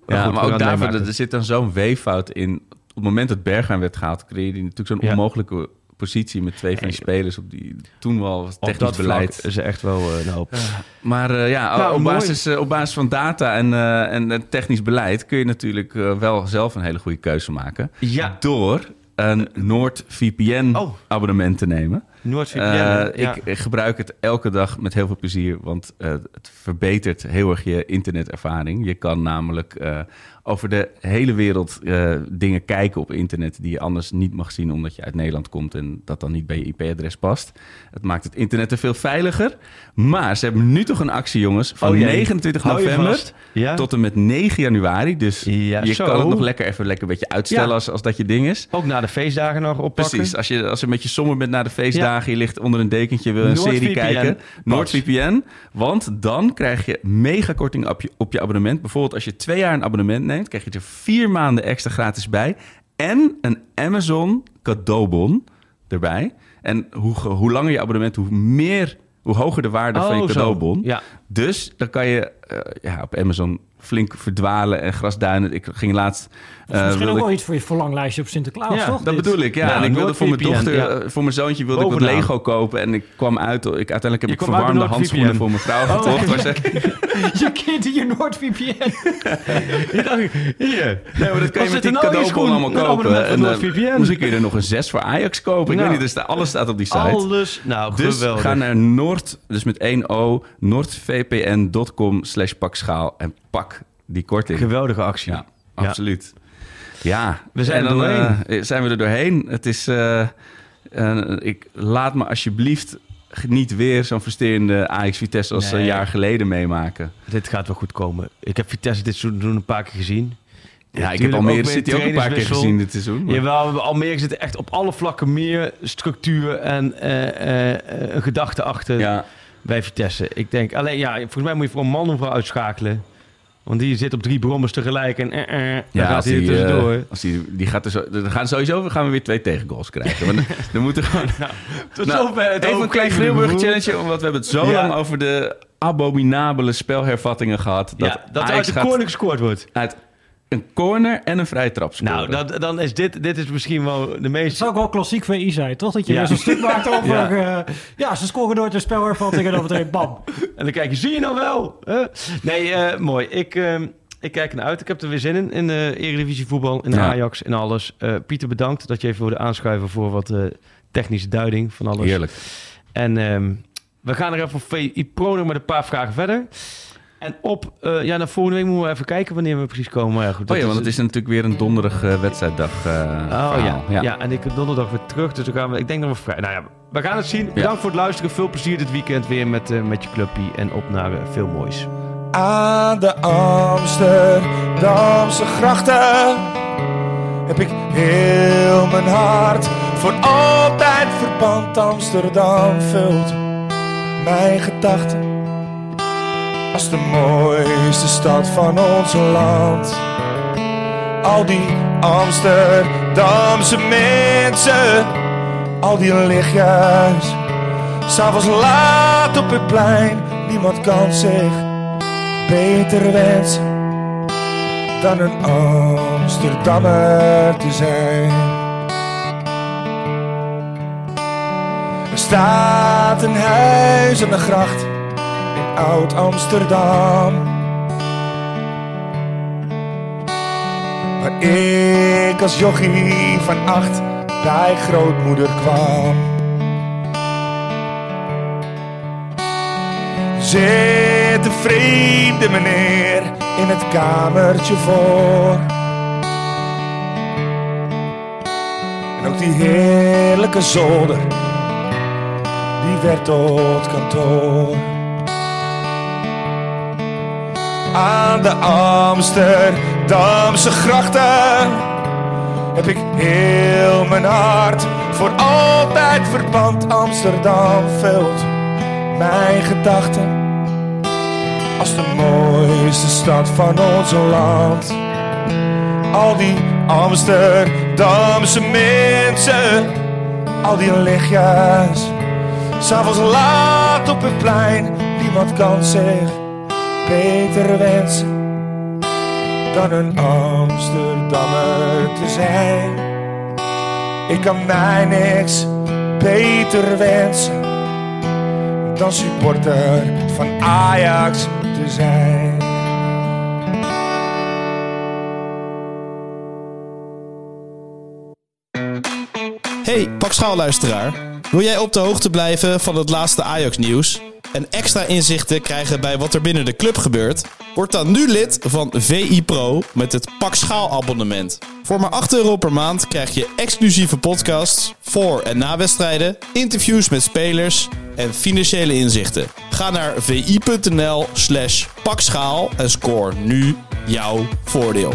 Ja, goed, maar ook daarvoor, er zit dan zo'n weeffout in. Op het moment dat Bergwijn werd gehaald, creëerde hij natuurlijk zo'n Ja. onmogelijke positie met twee van die spelers op die toen wel technisch dat beleid. is er echt wel eh, een hoop. Maar eh, ja, Nou, op, mooi. basis, eh, op basis van data en, en, technisch beleid kun je natuurlijk wel zelf een hele goede keuze maken. Ja, Door een NoordVPN Oh. abonnement te nemen. Eh, ik, ik gebruik het elke dag met heel veel plezier, want eh, het verbetert heel erg je internetervaring. Je kan namelijk eh, over de hele wereld dingen kijken op internet die je anders niet mag zien omdat je uit Nederland komt en dat dan niet bij je IP-adres past. Het maakt het internet er veel veiliger. Maar ze hebben nu toch een actie, jongens, van Oh jee. 29 Hou je november. Ja. tot en met 9 januari. Dus Ja, je zo. kan het nog lekker even lekker een beetje uitstellen Ja. als, als dat je ding is. Ook na de feestdagen nog oppakken. Precies, als je, als je met je somber bent na de feestdagen, je ligt onder een dekentje, wil een serie kijken. Pas. NordVPN. Want dan krijg je mega korting op je, op je abonnement. Bijvoorbeeld als je twee jaar een abonnement neemt, krijg je er vier maanden extra gratis bij. En een Amazon cadeaubon erbij. En hoe, hoe langer je abonnement, hoe meer, hoe hoger de waarde van je Oh, cadeaubon. Ja. Dus dan kan je eh, ja, op Amazon flink verdwalen en grasduinen. Ik ging laatst... Dat is eh, misschien ook wel ik- iets voor je verlanglijstje op Sinterklaas, Ja, toch? dat dit? bedoel ik, ja. Ja, en ik wilde voor mijn dochter, ja. eh, voor mijn zoontje wilde ik wat. Lego kopen. En ik kwam uit, ik, uiteindelijk heb Je ik verwarmde handschoenen voor mijn vrouw Oh, gekocht. ze- Je kind in je NordVPN. Hier. nee, maar dat kan je met die nou cadeaubon allemaal kopen. En. Misschien kun je er nog een 6 voor Ajax kopen. Ik Nou. weet niet, dus alles staat op die site. Alles. Nou, Dus geweldig. ga naar Noord, dus met 1 O, noordvpn.com slash pakschaal en pak die korting. Geweldige actie. Ja, absoluut. Ja, We zijn en er dan, doorheen. eh, zijn we er doorheen. Het is, eh, eh, ik, laat me alsjeblieft niet weer zo'n frustrerende Ajax-Vitesse als Nee. een jaar geleden meemaken. Dit gaat wel goed komen. Ik heb Vitesse dit seizoen een paar keer gezien. Ja, ik heb Almere City ook een paar keer gezien dit seizoen. maar- Jawel, hebben Almere zitten echt op alle vlakken meer structuur en eh, eh, eh, een gedachte achter Ja, bij Vitesse. Ik denk, alleen ja, volgens mij moet je voor een man of vrouw uitschakelen. Want die zit op drie brommers tegelijk en eh, eh, ja gaat als hij er tussendoor. eh, als die, die gaat er zo, dan gaan sowieso gaan we weer twee tegengoals krijgen. Want dan- dan moeten gewoon... Tot Nou, zover het even een klein overkomen Grilburg gevoel. challenge, omdat we hebben het zo Ja. lang over de abominabele spelhervattingen gehad. Dat, Ja, dat Ajax uit de corner gescoord wordt. uit een corner en een vrije trap scoren. Nou, dat, dan is dit, dit is misschien wel de meest... zou ook wel klassiek VI zijn, toch? Dat je Ja. zo'n stuk maakt over... Ja. Ja, ja ze scoren nooit een spelhervatting en dan meteen bam. En dan kijk je, zie je nou wel? Huh? Nee, eh, mooi. Ik, ehm, ik kijk ernaar uit. Ik heb er weer zin in, in de Eredivisie voetbal, in de Ja. Ajax, in alles. Eh, Pieter, bedankt dat je even wilde aanschuiven voor wat eh, technische duiding van alles. Heerlijk. En ehm, we gaan er even op VI Pro nog met een paar vragen verder. En op, eh, ja, naar volgende week moeten we even kijken wanneer we precies komen. Maar ja, goed, Oh ja, want het is natuurlijk weer een donderige wedstrijddag. eh, Oh verhaal. ja. ja. en ik heb donderdag weer terug, dus dan gaan we, ik denk dat we vrij. Nou ja, we gaan het zien. Bedankt voor het luisteren. Veel plezier dit weekend weer met, eh, met je clubpie en op naar eh, veel moois. Aan de Amsterdamse grachten heb ik heel mijn hart voor altijd verband. Amsterdam vult mijn gedachten als de mooiste stad van ons land. Al die Amsterdamse mensen, al die lichtjes, s'avonds laat op het plein, niemand kan zich beter wensen dan een Amsterdammer te zijn. Er staat een huis aan de gracht in Oud Amsterdam. Waar ik als jochie van acht bij grootmoeder kwam. Zit een vreemde meneer in het kamertje voor. En ook die heerlijke zolder, die werd tot kantoor. Aan de Amsterdamse grachten heb ik heel mijn hart voor altijd verband. Amsterdam vult mijn gedachten als de mooiste stad van ons land. Al die Amsterdamse mensen, al die lichtjes, s'avonds laat op het plein, niemand kan zich beter wensen dan een Amsterdammer te zijn. Ik kan mij niks beter wensen dan supporter van Ajax te zijn. Hey, pak schaalluisteraar. Wil jij op de hoogte blijven van het laatste Ajax-nieuws? En extra inzichten krijgen bij wat er binnen de club gebeurt? Word dan nu lid van VI Pro met het Pak Schaal abonnement. Voor maar 8 euro per maand krijg je exclusieve podcasts voor en na wedstrijden, interviews met spelers en financiële inzichten. Ga naar vi.nl slash pakschaal en score nu jouw voordeel.